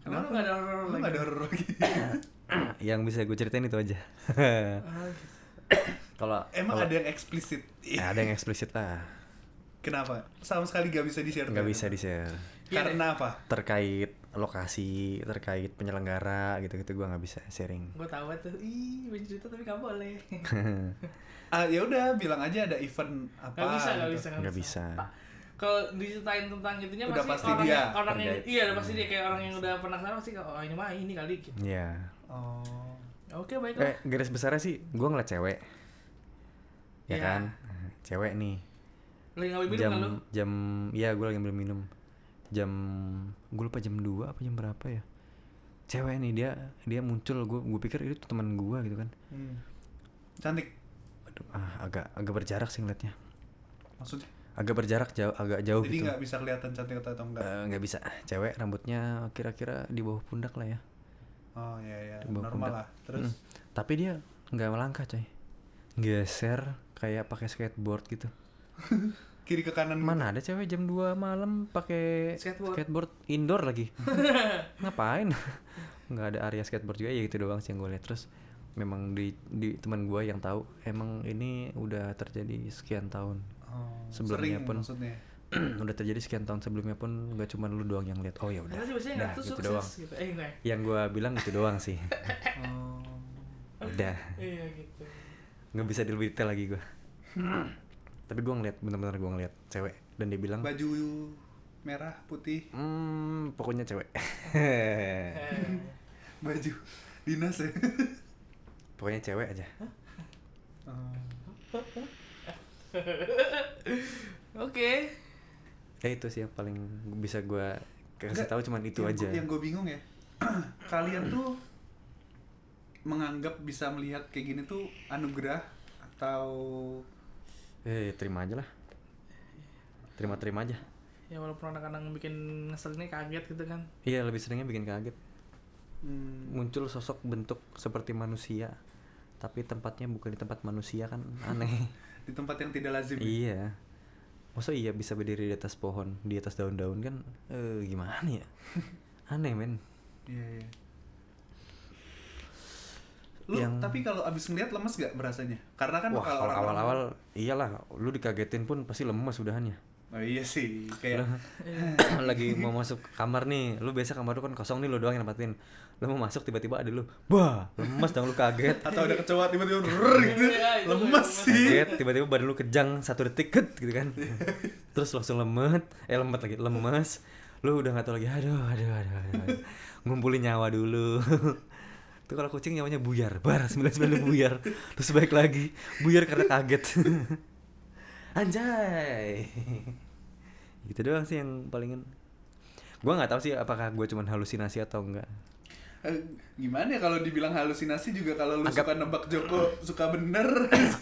Speaker 1: emang lu nggak ada horor
Speaker 3: Lu
Speaker 1: lagi
Speaker 3: nggak ada horor lagi. (coughs)
Speaker 2: yang bisa gue ceritain itu aja.
Speaker 1: Ah, gitu. (coughs)
Speaker 2: Kalau
Speaker 3: Emang
Speaker 2: kalau-
Speaker 3: ada yang eksplisit.
Speaker 2: Ya, ada yang eksplisit lah.
Speaker 3: Kenapa? Sama sekali gak bisa di-share.
Speaker 2: Nggak bisa di share.
Speaker 1: Iya
Speaker 3: Karena apa?
Speaker 2: Terkait lokasi, terkait penyelenggara gitu-gitu gue nggak bisa sharing.
Speaker 1: gua tahu tuh ih pengen cerita tapi nggak boleh (laughs)
Speaker 3: Ah, ya udah bilang aja ada event apa.
Speaker 1: nggak bisa nggak
Speaker 3: gitu.
Speaker 1: bisa
Speaker 2: Nggak bisa.
Speaker 1: Pak, kalau diceritain tentang itunya
Speaker 3: Udah
Speaker 1: pasti,
Speaker 3: pasti
Speaker 1: orang
Speaker 3: dia.
Speaker 1: yang, orang yang iya udah pasti dia kayak orang yang udah pernah ke sana pasti oh ini mah ini kali gitu
Speaker 2: Iya.
Speaker 3: Oh.
Speaker 1: oke baiklah
Speaker 2: Eh garis besarnya sih gue ngeliat cewek. Ya
Speaker 1: Iya.
Speaker 2: kan? Cewek nih.
Speaker 1: lagi ngambil minum
Speaker 2: jam
Speaker 1: kan lu
Speaker 2: jam iya gue lagi ambil minum jam gue lupa jam 2 apa jam berapa ya cewek nih dia dia muncul gue gue pikir itu teman gue gitu kan
Speaker 3: Hmm. Cantik.
Speaker 2: Aduh, ah, agak agak berjarak sih ngeliatnya
Speaker 3: Maksudnya?
Speaker 2: Agak berjarak jauh agak jauh
Speaker 3: Jadi
Speaker 2: gitu
Speaker 3: nggak bisa kelihatan cantik atau enggak?
Speaker 2: Eh, nggak bisa cewek rambutnya kira-kira di bawah pundak lah ya
Speaker 3: Oh iya iya,
Speaker 2: Di bawah
Speaker 3: normal
Speaker 2: pundak.
Speaker 3: lah. Terus
Speaker 2: Mm. tapi dia nggak melangkah coy geser kayak pakai skateboard gitu (laughs)
Speaker 3: kiri ke kanan.
Speaker 2: mana ada cewek jam 2 malam pakai
Speaker 1: Skateboard.
Speaker 2: skateboard indoor lagi (laughs) ngapain (laughs) nggak ada area skateboard juga ya gitu doang sih yang gue lihat terus memang di di teman gue yang tahu emang ini udah terjadi sekian tahun
Speaker 3: Oh,
Speaker 2: Sebelumnya
Speaker 3: sering
Speaker 2: pun-
Speaker 3: maksudnya. (clears throat)
Speaker 2: udah terjadi sekian tahun sebelumnya pun nggak cuma lu doang yang lihat oh ya udah.
Speaker 1: Tuh
Speaker 2: gitu
Speaker 1: sukses
Speaker 2: doang.
Speaker 1: gitu. Eh enggak. Ya?
Speaker 2: yang gue bilang itu doang sih.
Speaker 3: Oh.
Speaker 2: udah.
Speaker 1: Iya gitu.
Speaker 2: Nggak bisa di lebih detail lagi gue (clears throat) tapi gue ngeliat bener-bener gue ngeliat cewek. Dan dia bilang
Speaker 3: Baju merah, putih,
Speaker 2: hmm pokoknya cewek. (laughs)
Speaker 3: Baju dinas ya.
Speaker 2: pokoknya cewek aja (laughs)
Speaker 1: Oke.
Speaker 2: Ya itu sih yang paling bisa gue kasih
Speaker 3: Enggak,
Speaker 2: tahu cuman itu
Speaker 3: yang
Speaker 2: aja.
Speaker 3: gua- yang gue bingung ya, (clears throat) kalian tuh menganggap bisa melihat kayak gini tuh anugerah atau
Speaker 2: eh terima aja lah. Terima terima aja.
Speaker 1: Ya walaupun kadang-kadang bikin ngeselinnya kaget gitu kan.
Speaker 2: Iya lebih seringnya bikin kaget.
Speaker 3: Hmm,
Speaker 2: muncul sosok bentuk seperti manusia tapi tempatnya bukan di tempat manusia kan aneh (laughs)
Speaker 3: di tempat yang tidak lazim? ya?
Speaker 2: iya masa iya bisa berdiri di atas pohon di atas daun-daun kan eh gimana ya (laughs) aneh men
Speaker 3: Iya iya. Lu
Speaker 2: Yang-
Speaker 3: tapi kalau abis ngeliat lemes gak berasanya? Karena kan
Speaker 2: wah
Speaker 3: kalau
Speaker 2: awal-awal iyalah lu dikagetin pun pasti lemes udahannya
Speaker 3: Oh iya sih, kayak (coughs) (coughs)
Speaker 2: lagi mau masuk kamar nih lu biasa kamar lu kan kosong nih lu doang yang nempatin lu mau masuk tiba-tiba ada lu. Bah lemes dong lu kaget. (laughs)
Speaker 3: Atau ada kecoa tiba-tiba gitu,
Speaker 1: Iya, itu
Speaker 3: lemes sih.
Speaker 2: kaget tiba-tiba badan lu kejang satu detik ket gitu kan. (laughs) Terus langsung lemet eh lemet lagi lemes. Lu udah nggak tahu lagi aduh aduh aduh, aduh, aduh. ngumpulin nyawa dulu. (laughs) Tuh kalau kucing nyawanya buyar bar 99 buyar. Terus baik lagi buyar karena kaget. Anjay. Gitu doang sih yang palingin gua nggak tahu sih apakah gua cuman halusinasi atau enggak (laughs)
Speaker 3: gimana ya kalau dibilang halusinasi juga kalau lu
Speaker 2: Anggap-
Speaker 3: suka nebak Joko suka bener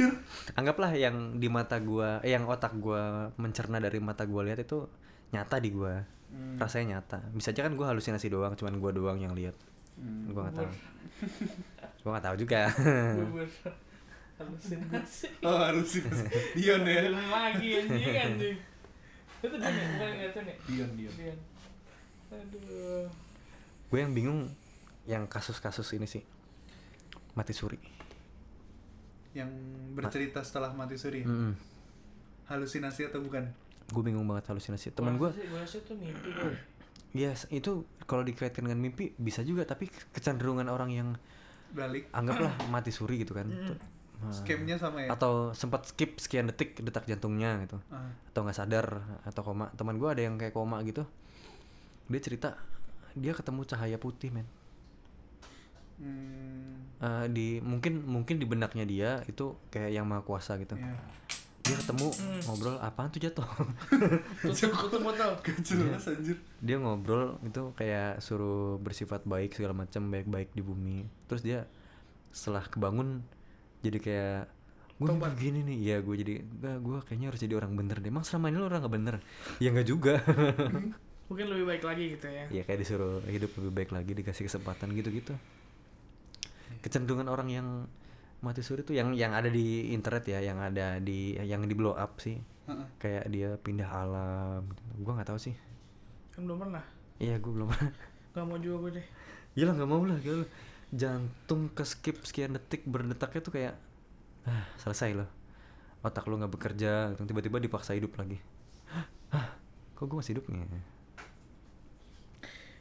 Speaker 3: (laughs)
Speaker 2: anggaplah yang di mata gua eh, yang otak gua mencerna dari mata gua lihat itu nyata di gua
Speaker 3: Hmm.
Speaker 2: rasanya nyata bisa aja kan gue halusinasi doang cuman gue doang yang lihat
Speaker 3: Hmm.
Speaker 2: gue nggak tahu (laughs) gue nggak tahu juga.
Speaker 1: Halusinasi.
Speaker 3: Oh halusin. Dion ya.
Speaker 1: Lagi anjing anjing. Itu dia nih, bukan yang itu nih.
Speaker 3: Dion Dion.
Speaker 1: Dian. Aduh.
Speaker 2: gue yang bingung yang kasus-kasus ini sih mati suri
Speaker 3: Yang bercerita setelah mati suri.
Speaker 2: Mm-mm.
Speaker 3: Halusinasi atau bukan?
Speaker 2: gue bingung banget halusinasi teman gue
Speaker 1: itu mimpi
Speaker 2: ya itu kalau dikaitkan dengan mimpi bisa juga tapi kecenderungan orang yang
Speaker 3: Balik.
Speaker 2: anggaplah mati suri gitu kan Tuh, nah,
Speaker 3: Scamnya sama ya.
Speaker 2: atau sempat skip sekian detik detak jantungnya gitu
Speaker 3: Ah.
Speaker 2: atau nggak sadar atau koma teman gue ada yang kayak koma gitu dia cerita dia ketemu cahaya putih men
Speaker 3: Hmm.
Speaker 2: Eh, di mungkin mungkin di benaknya dia itu kayak yang maha kuasa gitu
Speaker 3: Ya.
Speaker 2: dia ketemu ngobrol apaan tuh jatuh. (laughs)
Speaker 3: Gak (laughs) anjir.
Speaker 2: dia ngobrol itu kayak suruh bersifat baik segala macam baik-baik di bumi terus dia setelah kebangun jadi kayak gue
Speaker 1: Tobat.
Speaker 2: gini nih ya gue jadi gak gue kayaknya harus jadi orang bener deh emang selama ini lo orang gak bener ya nggak juga (laughs)
Speaker 1: Mungkin lebih baik lagi gitu ya.
Speaker 2: ya kayak disuruh hidup lebih baik lagi dikasih kesempatan gitu-gitu kecenderungan orang yang mati suri tuh yang yang ada di internet ya yang ada di yang di blow up sih
Speaker 3: Heeh.
Speaker 2: kayak dia pindah alam gitu. gue nggak tahu sih
Speaker 1: Kan belum pernah.
Speaker 2: iya gue belum
Speaker 1: Gak mau juga gue deh.
Speaker 2: Gila nggak mau lah gila. Jantung ke skip sekian detik berdetaknya tuh kayak ah, selesai loh. Otak lu nggak bekerja, gitu. tiba-tiba dipaksa hidup lagi. Hah, kok gue masih hidup nih?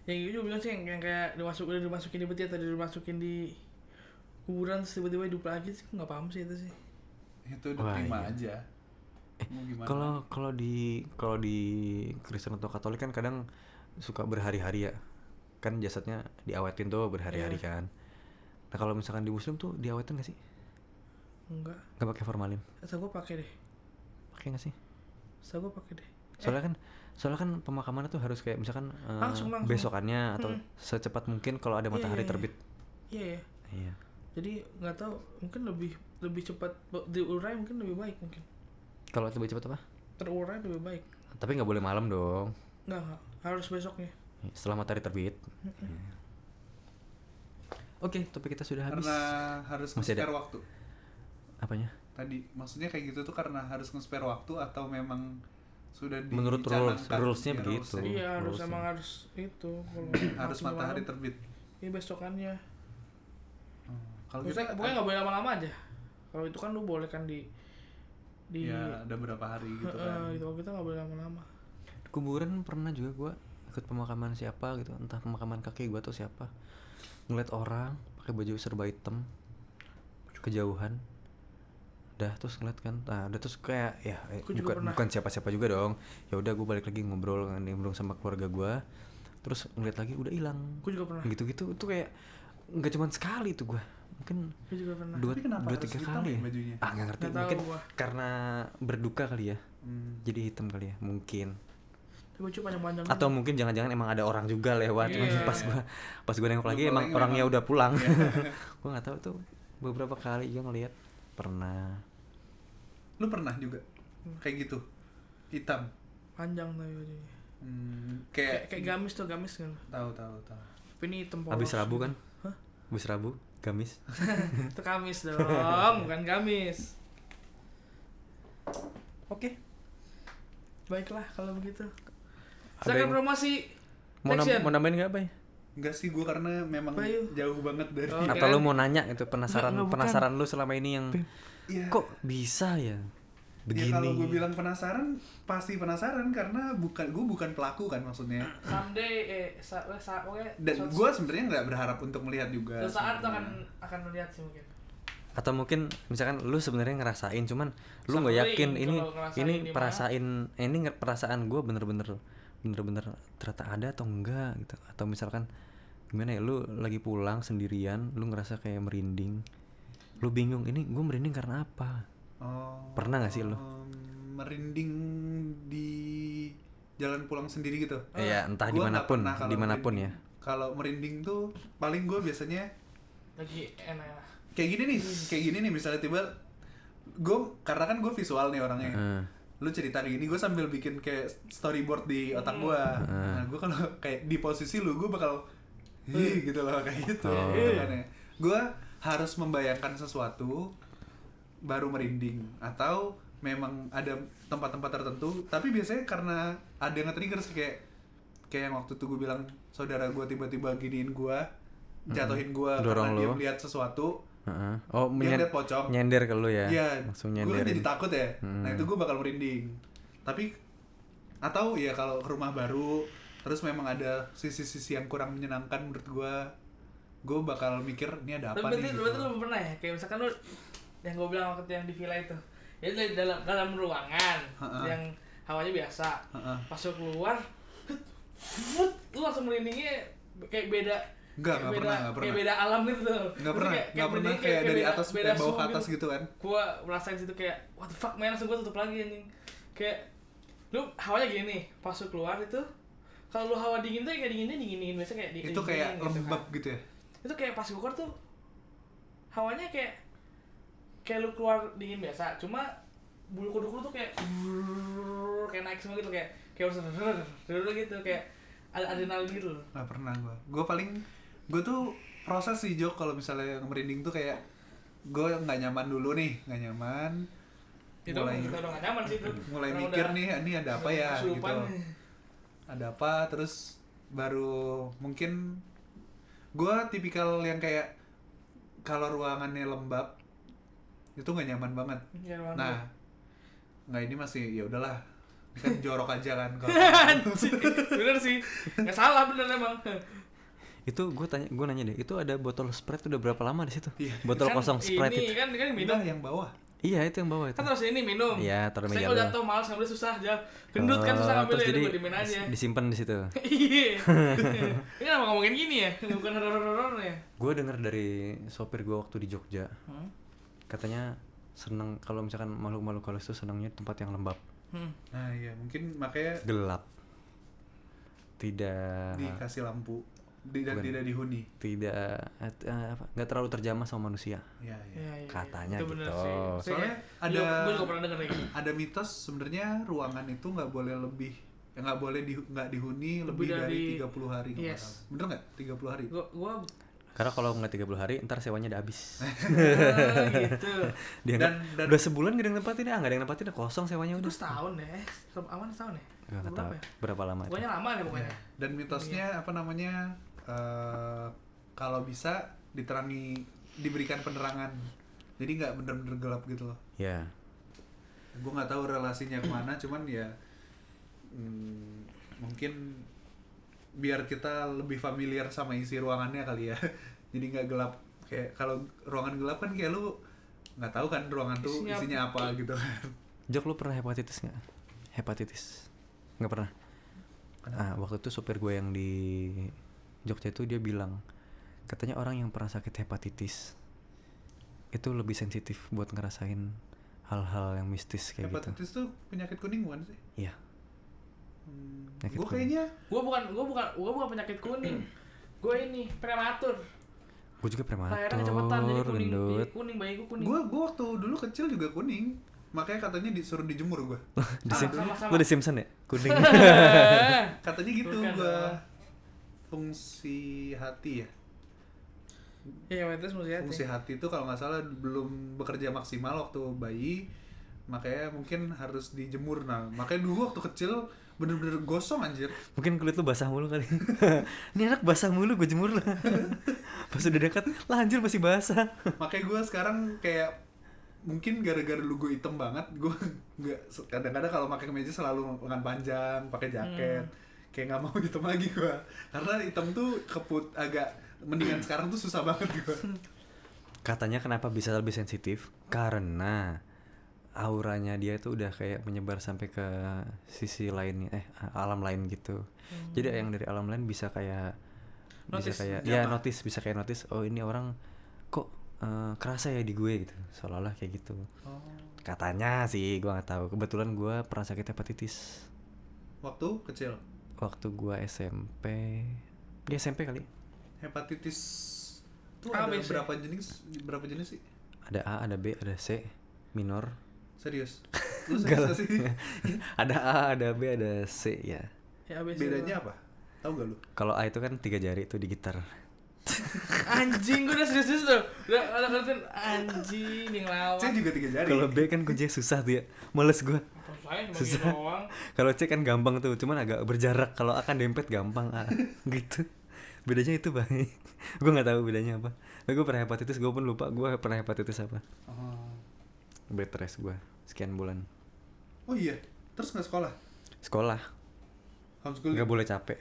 Speaker 1: Yang itu juga bilang sih yang, yang kayak dimasuk udah dimasukin di peti atau dimasukin di kuburan terus tiba-tiba hidup lagi sih nggak paham sih itu sih.
Speaker 3: Itu udah
Speaker 2: Wah,
Speaker 3: terima
Speaker 2: iya.
Speaker 3: aja. Mau gimana?
Speaker 2: Kalau kalau di kalau di Kristen atau Katolik kan kadang suka berhari-hari ya. Kan jasadnya diawetin tuh berhari-hari
Speaker 1: Iya.
Speaker 2: kan. Nah kalau misalkan di Muslim tuh diawetin gak sih?
Speaker 1: Enggak.
Speaker 2: Nggak pakai formalin?
Speaker 1: Asal gue pakai deh.
Speaker 2: Pakai gak sih?
Speaker 1: Asal gue pakai deh.
Speaker 2: soalnya kan soalnya kan pemakamannya tuh harus kayak misalkan eh,
Speaker 1: Langsung, langsung.
Speaker 2: besokannya atau
Speaker 1: Hmm.
Speaker 2: secepat mungkin kalau ada
Speaker 1: Iya,
Speaker 2: matahari
Speaker 1: iya, iya.
Speaker 2: terbit
Speaker 1: Iya ya.
Speaker 2: iya
Speaker 1: Jadi nggak tahu mungkin lebih lebih cepat diurai mungkin lebih baik mungkin.
Speaker 2: kalau lebih cepat apa
Speaker 1: Terurai lebih baik.
Speaker 2: tapi nggak boleh malam dong
Speaker 1: Enggak, enggak. Harus besoknya.
Speaker 2: setelah matahari terbit Iya. oke topik kita sudah habis
Speaker 3: karena harus
Speaker 2: Masih ada.
Speaker 3: nge-spare waktu.
Speaker 2: apanya
Speaker 3: Tadi maksudnya kayak gitu tuh karena harus nge-spare waktu atau memang sudah
Speaker 2: Menurut rules- rulesnya
Speaker 3: Iya,
Speaker 2: begitu.
Speaker 1: Iya harus emang harus itu kalau
Speaker 3: harus matahari
Speaker 1: malam,
Speaker 3: terbit.
Speaker 1: Iya besokannya.
Speaker 3: Kalau kita
Speaker 1: pokoknya nggak boleh lama-lama aja. Kalau itu kan lu boleh kan di di
Speaker 3: ya ada berapa hari gitu kan.
Speaker 1: gitu. Kalau kita nggak boleh lama-lama.
Speaker 2: Kuburan pernah juga gua ikut pemakaman siapa gitu entah pemakaman kakek gua atau siapa ngeliat orang pakai baju serba hitam kejauhan udah terus ngeliat kan nah udah terus kayak ya eh, bukan
Speaker 1: pernah.
Speaker 2: bukan siapa-siapa juga dong ya udah gue balik lagi ngobrol kan ngobrol sama keluarga gua terus ngeliat lagi udah hilang
Speaker 1: Gue juga pernah.
Speaker 2: gitu-gitu itu kayak nggak cuman sekali tuh gua mungkin
Speaker 1: Gue juga pernah.
Speaker 2: dua
Speaker 3: Tapi kenapa
Speaker 2: dua tiga kali
Speaker 3: ya
Speaker 2: ya
Speaker 3: bajunya?
Speaker 2: ah nggak ngerti
Speaker 1: tahu
Speaker 2: mungkin
Speaker 1: gua.
Speaker 2: karena berduka kali ya
Speaker 3: Hmm.
Speaker 2: jadi hitam kali ya mungkin
Speaker 1: Gue cuma panjang-panjang.
Speaker 2: atau mungkin jangan-jangan emang ada orang juga lewat
Speaker 1: Iya.
Speaker 2: pas gua pas gua nengok lagi emang orangnya udah pulang
Speaker 3: Iya. (laughs)
Speaker 2: gua nggak tahu tuh beberapa kali juga ngeliat pernah
Speaker 3: Lu pernah juga kayak gitu hitam.
Speaker 1: panjang tapi bajunya.
Speaker 3: Hmm,
Speaker 1: Kayak
Speaker 3: kayak
Speaker 1: kayak gamis tuh gamis kan.
Speaker 3: tahu tahu tahu.
Speaker 1: Tapi ini hitam polos.
Speaker 2: habis rabu
Speaker 1: gitu.
Speaker 2: kan
Speaker 1: Hah?
Speaker 2: habis rabu gamis (laughs)
Speaker 1: itu gamis dong, bukan gamis. Oke. Baiklah kalau begitu. Silakan
Speaker 2: yang-
Speaker 1: promosi.
Speaker 2: mau, nam- mau nambahin nggak apa ya
Speaker 3: Enggak sih gua karena memang
Speaker 1: Bayu.
Speaker 3: jauh banget dari
Speaker 1: Oh.
Speaker 2: Atau lu mau nanya itu penasaran
Speaker 1: Nggak, nggak, bukan.
Speaker 2: penasaran lu selama ini yang
Speaker 3: Iya.
Speaker 2: kok bisa ya begini
Speaker 3: Ya kalau gue bilang penasaran, pasti penasaran karena bukan gue bukan pelaku kan maksudnya.
Speaker 1: Someday eh sa eh, sa pokoknya
Speaker 3: Dan gue sebenarnya nggak berharap untuk melihat juga.
Speaker 1: suatu saat akan akan melihat sih mungkin.
Speaker 2: atau mungkin misalkan lu sebenarnya ngerasain cuman lu nggak yakin ini ini perasain ini perasaan gue bener-bener bener-bener ternyata ada atau enggak gitu atau misalkan gimana ya lu lagi pulang sendirian lu ngerasa kayak merinding lu bingung ini gue merinding karena apa
Speaker 3: Oh,
Speaker 2: Pernah nggak sih lu?
Speaker 3: em, merinding di jalan pulang sendiri gitu.
Speaker 2: ya entah
Speaker 3: Gua nggak
Speaker 2: di
Speaker 3: mana pun
Speaker 2: di mana
Speaker 3: pun ya. Kalau merinding tuh paling gue biasanya
Speaker 1: Lagi enak.
Speaker 3: kayak gini nih, kayak gini nih misalnya tiba gue karena kan gue visual nih orangnya.
Speaker 2: Heeh.
Speaker 3: lu cerita kayak gini gue sambil bikin kayak storyboard di otak
Speaker 1: Hmm.
Speaker 3: gue nah gue kalau kayak di posisi lu gue bakal Ih, gitu loh kayak gitu
Speaker 2: Oh.
Speaker 3: gue harus membayangkan sesuatu baru merinding atau memang ada tempat-tempat tertentu tapi biasanya karena ada yang nge-trigger sih kayak kayak yang waktu itu gue bilang saudara gue tiba-tiba giniin gue jatuhin gue
Speaker 2: Dorong
Speaker 3: karena dia
Speaker 2: lu.
Speaker 3: melihat sesuatu
Speaker 2: Heeh. oh
Speaker 3: dia
Speaker 2: menyen-
Speaker 3: lihat pocong
Speaker 2: nyender ke lu ya
Speaker 3: Iya,
Speaker 2: langsung
Speaker 3: gue kan
Speaker 2: nyenderin
Speaker 3: jadi takut ya.
Speaker 2: Hmm.
Speaker 3: Nah itu gue bakal merinding. Tapi atau ya kalau ke rumah baru, terus memang ada sisi-sisi yang kurang menyenangkan menurut gue, gue bakal mikir ini ada
Speaker 1: Tapi
Speaker 3: apa
Speaker 1: berarti,
Speaker 3: nih.
Speaker 1: berarti
Speaker 3: gitu.
Speaker 1: lu pernah ya? Kayak misalkan lu yang gue bilang waktu yang di villa itu. Ya dari dalam dalam ruangan
Speaker 3: Ha-ha.
Speaker 1: yang hawanya biasa.
Speaker 3: Heeh.
Speaker 1: Pas lu keluar, fut, lu langsung merindingnya kayak beda
Speaker 3: Enggak,
Speaker 1: kayak
Speaker 3: nggak
Speaker 1: beda,
Speaker 3: pernah,
Speaker 1: kayak
Speaker 3: pernah.
Speaker 1: beda alam gitu tuh.
Speaker 3: Nggak
Speaker 1: Terus
Speaker 3: pernah,
Speaker 1: kayak-
Speaker 3: nggak pernah
Speaker 1: merinding
Speaker 3: kayak dari
Speaker 1: beda-
Speaker 3: atas
Speaker 1: beda
Speaker 3: kayak bawah ke atas gitu kan.
Speaker 1: Gua merasain situ kayak what the fuck man langsung gua tutup lagi anjing. Kayak lu hawanya gini pas lu keluar itu kalau lu hawa dingin tuh kayak dinginnya dinginin biasa kayak di,
Speaker 3: Itu kayak
Speaker 1: gitu
Speaker 3: lembab
Speaker 1: kan.
Speaker 3: gitu ya.
Speaker 1: Itu kayak pas gua keluar tuh hawanya kayak kayak lu keluar dingin biasa, cuma bulu kuduk lu tuh kayak kayak naik semua gitu kayak kayak harus gitu kayak ada adrenalin gitu loh.
Speaker 3: Nggak pernah gue. Gue paling gue tuh proses sih Jok kalau misalnya merinding tuh kayak gue nggak nyaman dulu nih, nggak nyaman.
Speaker 1: Itu
Speaker 3: mulai
Speaker 1: kita udah gak nyaman sih itu.
Speaker 3: mulai
Speaker 1: Orang
Speaker 3: mikir
Speaker 1: udah-
Speaker 3: nih ini ada apa ya gitu.
Speaker 1: kesurupan nih.
Speaker 3: ada apa terus baru mungkin gua tipikal yang kayak kalau ruangannya lembab itu nggak nyaman banget.
Speaker 1: Ruangan
Speaker 3: nah nggak ini masih ya udahlah. Kan jorok aja kan (laughs) kalau
Speaker 1: Anjing, bener sih. Nggak salah bener emang.
Speaker 2: Itu gue tanya gue nanya deh itu ada botol sprite udah berapa lama di situ?
Speaker 3: Iya.
Speaker 2: botol
Speaker 1: Kan
Speaker 2: kosong sprite
Speaker 1: ini
Speaker 2: itu.
Speaker 1: kan kan minum.
Speaker 3: Udah, yang bawah.
Speaker 2: Iya itu yang bawah itu.
Speaker 1: Kan terus ini minum.
Speaker 2: Iya, taruh
Speaker 1: saya
Speaker 2: meja
Speaker 1: kalau
Speaker 2: lu.
Speaker 1: jatuh malas ngambil susah aja. Gendut kan susah
Speaker 2: Oh,
Speaker 1: ngambil
Speaker 2: terus
Speaker 1: ya
Speaker 2: jadi
Speaker 1: dimin aja.
Speaker 2: disimpan di situ. (laughs)
Speaker 1: Iya. Ini kenapa ngomongin gini ya? Bukan horor horor ya
Speaker 2: gue denger dari sopir gue waktu di Jogja.
Speaker 1: Hmm?
Speaker 2: Katanya seneng kalau misalkan makhluk-makhluk halus itu senangnya tempat yang lembab
Speaker 1: Hmm.
Speaker 3: nah iya mungkin makanya
Speaker 2: gelap tidak
Speaker 3: dikasih lampu
Speaker 2: Bukan.
Speaker 3: tidak dihuni
Speaker 2: tidak apa nggak terlalu terjamah sama manusia
Speaker 3: ya, ya.
Speaker 1: Iya, iya,
Speaker 2: Katanya
Speaker 1: itu bener
Speaker 2: gitu.
Speaker 1: sih.
Speaker 3: Soalnya ada-
Speaker 1: gue juga pernah denger kayak gitu
Speaker 3: ada mitos sebenarnya ruangan itu nggak boleh lebih ya nggak boleh di nggak dihuni lebih,
Speaker 1: Lebih
Speaker 3: dari,
Speaker 1: dari-
Speaker 3: 30 hari
Speaker 1: Yes.
Speaker 3: bener nggak 30 hari
Speaker 1: gue gue
Speaker 2: karena kalau nggak 30 hari ntar sewanya udah habis. (laughs) (laughs)
Speaker 1: Gitu.
Speaker 2: Dia
Speaker 3: Dan- dan-
Speaker 2: udah sebulan gak ada yang nempatin ah nggak ada yang nempatin kosong sewanya
Speaker 1: itu
Speaker 2: udah
Speaker 1: setahun deh Se- aman setahun ya?
Speaker 2: Nggak
Speaker 1: Berapa
Speaker 2: tahu
Speaker 1: ya?
Speaker 2: berapa lama itu.
Speaker 1: Pokoknya lama deh pokoknya.
Speaker 3: Ya. Dan mitosnya apa namanya eh, kalau bisa diterangi diberikan penerangan. Jadi nggak bener-bener gelap gitu loh.
Speaker 2: ya
Speaker 3: Gue nggak tahu relasinya ke mana, cuman ya hmm, mungkin biar kita lebih familiar sama isi ruangannya kali ya. (laughs) Jadi nggak gelap. Kayak kalau ruangan gelap kan kayak lu nggak tahu kan ruangan tuh
Speaker 1: Isinya
Speaker 3: isinya apa? gitu kan.
Speaker 2: Jok lu pernah hepatitis nggak? Hepatitis. Nggak pernah? Ah waktu itu supir gue yang di Jogja itu dia bilang katanya orang yang pernah sakit hepatitis itu lebih sensitif buat ngerasain hal-hal yang mistis kayak gitu.
Speaker 3: Hepatitis tuh penyakit kuning bukan sih?
Speaker 2: iya
Speaker 3: Hmm,
Speaker 2: Penyakit
Speaker 3: gue kayaknya
Speaker 1: gue bukan gue bukan gue bukan penyakit kuning. (clears throat) Gue ini prematur.
Speaker 2: Gue juga
Speaker 1: lahirnya
Speaker 2: prematur
Speaker 1: kecepatan jadi kuning. Jadi kuning bayi gue kuning.
Speaker 3: Gue gue waktu dulu kecil juga kuning. Makanya katanya disuruh dijemur gue (laughs)
Speaker 2: di Sim-
Speaker 1: sama, sama.
Speaker 2: lu di Simpson ya? Kuning. (laughs) (laughs)
Speaker 3: Katanya gitu
Speaker 1: Bukan
Speaker 3: gue fungsi hati ya?
Speaker 1: Iya itu mesti hati.
Speaker 3: Fungsi hati itu kalau nggak salah belum bekerja maksimal waktu bayi. Makanya mungkin harus dijemur. Nah makanya dulu waktu kecil bener-bener gosong anjir.
Speaker 2: Mungkin kulit lu basah mulu kali. (laughs) Ini anak basah mulu gue jemur lah. (laughs) Pas udah dekat lah anjir masih basah. (laughs)
Speaker 3: Makanya gue sekarang kayak mungkin gara-gara lu gue hitam banget gue nggak kadang-kadang kalau pakai kemeja selalu lengan panjang pakai jaket. Kayak nggak mau hitam lagi gue karena hitam tuh keput agak mendingan sekarang tuh susah banget gue
Speaker 2: katanya kenapa bisa lebih sensitif? Karena auranya dia itu udah kayak menyebar sampai ke sisi lainnya eh alam lain gitu. Jadi yang dari alam lain bisa kayak bisa
Speaker 1: Notice,
Speaker 2: kayak
Speaker 3: jatuh.
Speaker 2: ya notice bisa kayak notice oh ini orang kok eh, kerasa ya di gue gitu. Seolah-olah kayak gitu.
Speaker 3: Oh.
Speaker 2: katanya sih gua nggak tahu. Kebetulan gua pernah sakit hepatitis.
Speaker 3: Waktu kecil?
Speaker 2: Waktu gua SMP di SMP kali.
Speaker 3: Hepatitis tuh
Speaker 1: A,
Speaker 3: ada
Speaker 1: B, C.
Speaker 3: berapa jenis berapa jenis sih?
Speaker 2: Ada A ada B ada C minor
Speaker 3: serius (laughs) Lu serius gak sih? (laughs)
Speaker 2: ada A, ada B, ada C ya.
Speaker 1: Ya abis
Speaker 3: Bedanya apa? Tahu gak lu?
Speaker 2: Kalau A itu kan tiga jari itu di gitar. (laughs)
Speaker 1: Anjing gue udah serius-serius tuh. Udah udah ngertiin anjing yang lawan.
Speaker 3: C juga tiga jari.
Speaker 2: Kalau B kan kuncinya susah tuh ya. Males
Speaker 1: bagi
Speaker 2: Susah. Kalau C kan gampang tuh, cuman agak berjarak. Kalau A kan dempet gampang A. gitu. Bedanya itu bang. gue nggak tahu bedanya apa. Tapi gue pernah hepatitis, gue pun lupa gue pernah hepatitis apa.
Speaker 3: Oh.
Speaker 2: Bed rest gue sekian bulan.
Speaker 3: Oh iya, terus nggak sekolah?
Speaker 2: Sekolah
Speaker 3: Homeschooling?
Speaker 2: nggak boleh capek.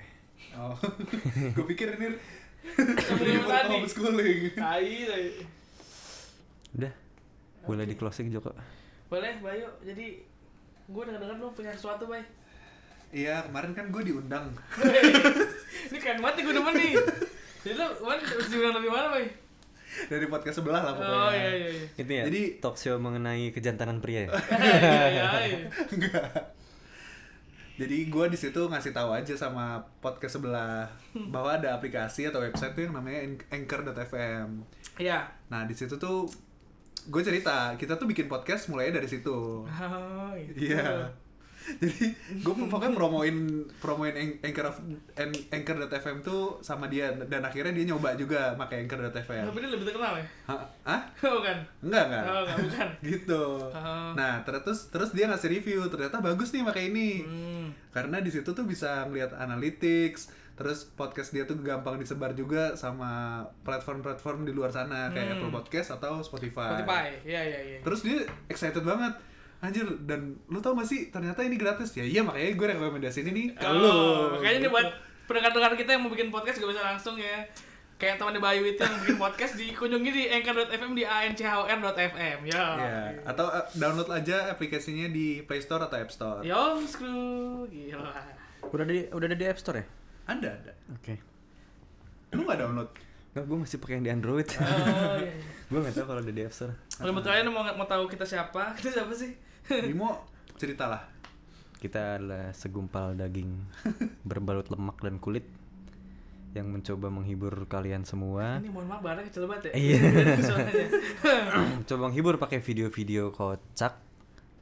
Speaker 3: Oh, (laughs) gue pikir ini homeschooling.
Speaker 1: Tai tai.
Speaker 2: Udah, boleh di closing Joko.
Speaker 1: Boleh Bayu. Jadi gue denger-denger lu punya sesuatu, Bay.
Speaker 3: Iya, kemarin kan gue diundang. (laughs)
Speaker 1: Ini keren banget gue demen nih. Jadi lu kemarin diundang dari mana, Bay?
Speaker 3: Dari podcast sebelah lah pokoknya.
Speaker 1: Oh iya iya iya.
Speaker 2: Itu ya.
Speaker 3: Jadi-
Speaker 2: talk show mengenai kejantanan pria ya. (laughs)
Speaker 1: Iya iya iya.
Speaker 3: Enggak. Jadi gue di situ ngasih tahu aja sama podcast sebelah bahwa ada aplikasi atau website tuh yang namanya Anch- Anchor.fm.
Speaker 1: Iya.
Speaker 3: Nah di situ tuh gue cerita kita tuh bikin podcast mulainya dari situ.
Speaker 1: Oh, gitu.
Speaker 3: Iya. (laughs) Jadi gue pokoknya promoin promoin An- Anchor of, An- Anchor.fm tuh sama dia dan akhirnya dia nyoba juga pakai Anchor.fm.
Speaker 1: Tapi dia lebih terkenal ya?
Speaker 3: Hah? (laughs)
Speaker 1: Oh kan?
Speaker 3: Enggak enggak.
Speaker 1: Oh enggak, bukan. (laughs)
Speaker 3: gitu.
Speaker 1: Oh.
Speaker 3: Nah, terus terus dia ngasih review, ternyata bagus nih pakai ini.
Speaker 1: Hmm.
Speaker 3: Karena di situ tuh bisa ngeliat analytics, terus podcast dia tuh gampang disebar juga sama platform-platform di luar sana kayak
Speaker 1: Hmm.
Speaker 3: Apple Podcast atau Spotify.
Speaker 1: Spotify. Iya iya iya.
Speaker 3: Terus dia excited banget. Anjir, dan lu tau gak sih ternyata ini gratis? Ya iya makanya gue rekomendasiin ini ke lu.
Speaker 1: Oh, Kayaknya ini
Speaker 3: Gitu.
Speaker 1: buat pendengar-pendengar kita yang mau bikin podcast juga bisa langsung ya. Kayak teman di Bayu itu yang bikin podcast dikunjungi di anchor.fm di anchor.fm ya.
Speaker 3: Iya, atau uh, download aja aplikasinya di Play Store atau App Store.
Speaker 1: Yo, screw. Gila.
Speaker 2: Udah di udah ada di App Store ya?
Speaker 3: Ada, ada.
Speaker 2: Oke.
Speaker 3: Lu gak download?
Speaker 2: Nggak, gue masih pakai yang di Android.
Speaker 1: Oh, iya. (laughs)
Speaker 2: gue nggak tahu kalau ada di App Store.
Speaker 1: Kalau kalian mau mau tahu kita siapa? (laughs) Kita siapa sih?
Speaker 3: Bimo, ceritalah.
Speaker 2: Kita adalah segumpal daging (laughs) berbalut lemak dan kulit yang mencoba menghibur kalian semua.
Speaker 1: Ini mohon maaf barangnya kecil banget ya.
Speaker 2: Iya. (laughs) (clears throat) Coba menghibur pakai video-video kocak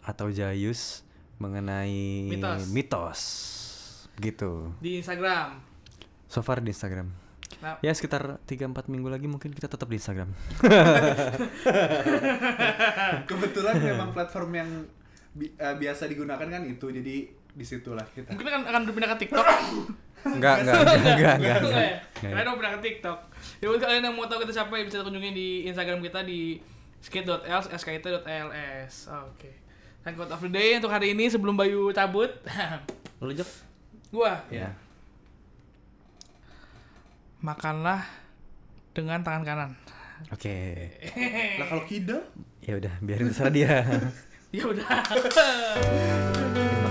Speaker 2: atau jayus mengenai
Speaker 1: Mitos.
Speaker 2: mitos. Gitu.
Speaker 1: di Instagram.
Speaker 2: So far di Instagram.
Speaker 1: Nah,
Speaker 2: Ya sekitar 3-4 minggu lagi mungkin kita tetap di Instagram. (laughs)
Speaker 3: Kebetulan memang platform yang bi- eh, biasa digunakan kan itu, jadi di situlah kita.
Speaker 1: mungkin akan akan berpindah ke TikTok.
Speaker 2: Enggak, enggak, enggak, enggak.
Speaker 1: Kalian mau pindah ke TikTok. Ya buat kalian yang mau tahu kita siapa ya bisa kunjungi di Instagram kita di skate.ls skit.ls. Oke. Thank quote of the day untuk hari ini sebelum Bayu cabut. (laughs)
Speaker 2: Lu Jok?
Speaker 1: Gua
Speaker 2: Ya.
Speaker 1: Makanlah dengan tangan kanan.
Speaker 2: Oke.
Speaker 3: Lah kalau kidal?
Speaker 2: Ya udah, biarin terserah dia. (laughs)
Speaker 1: Ya udah. (laughs)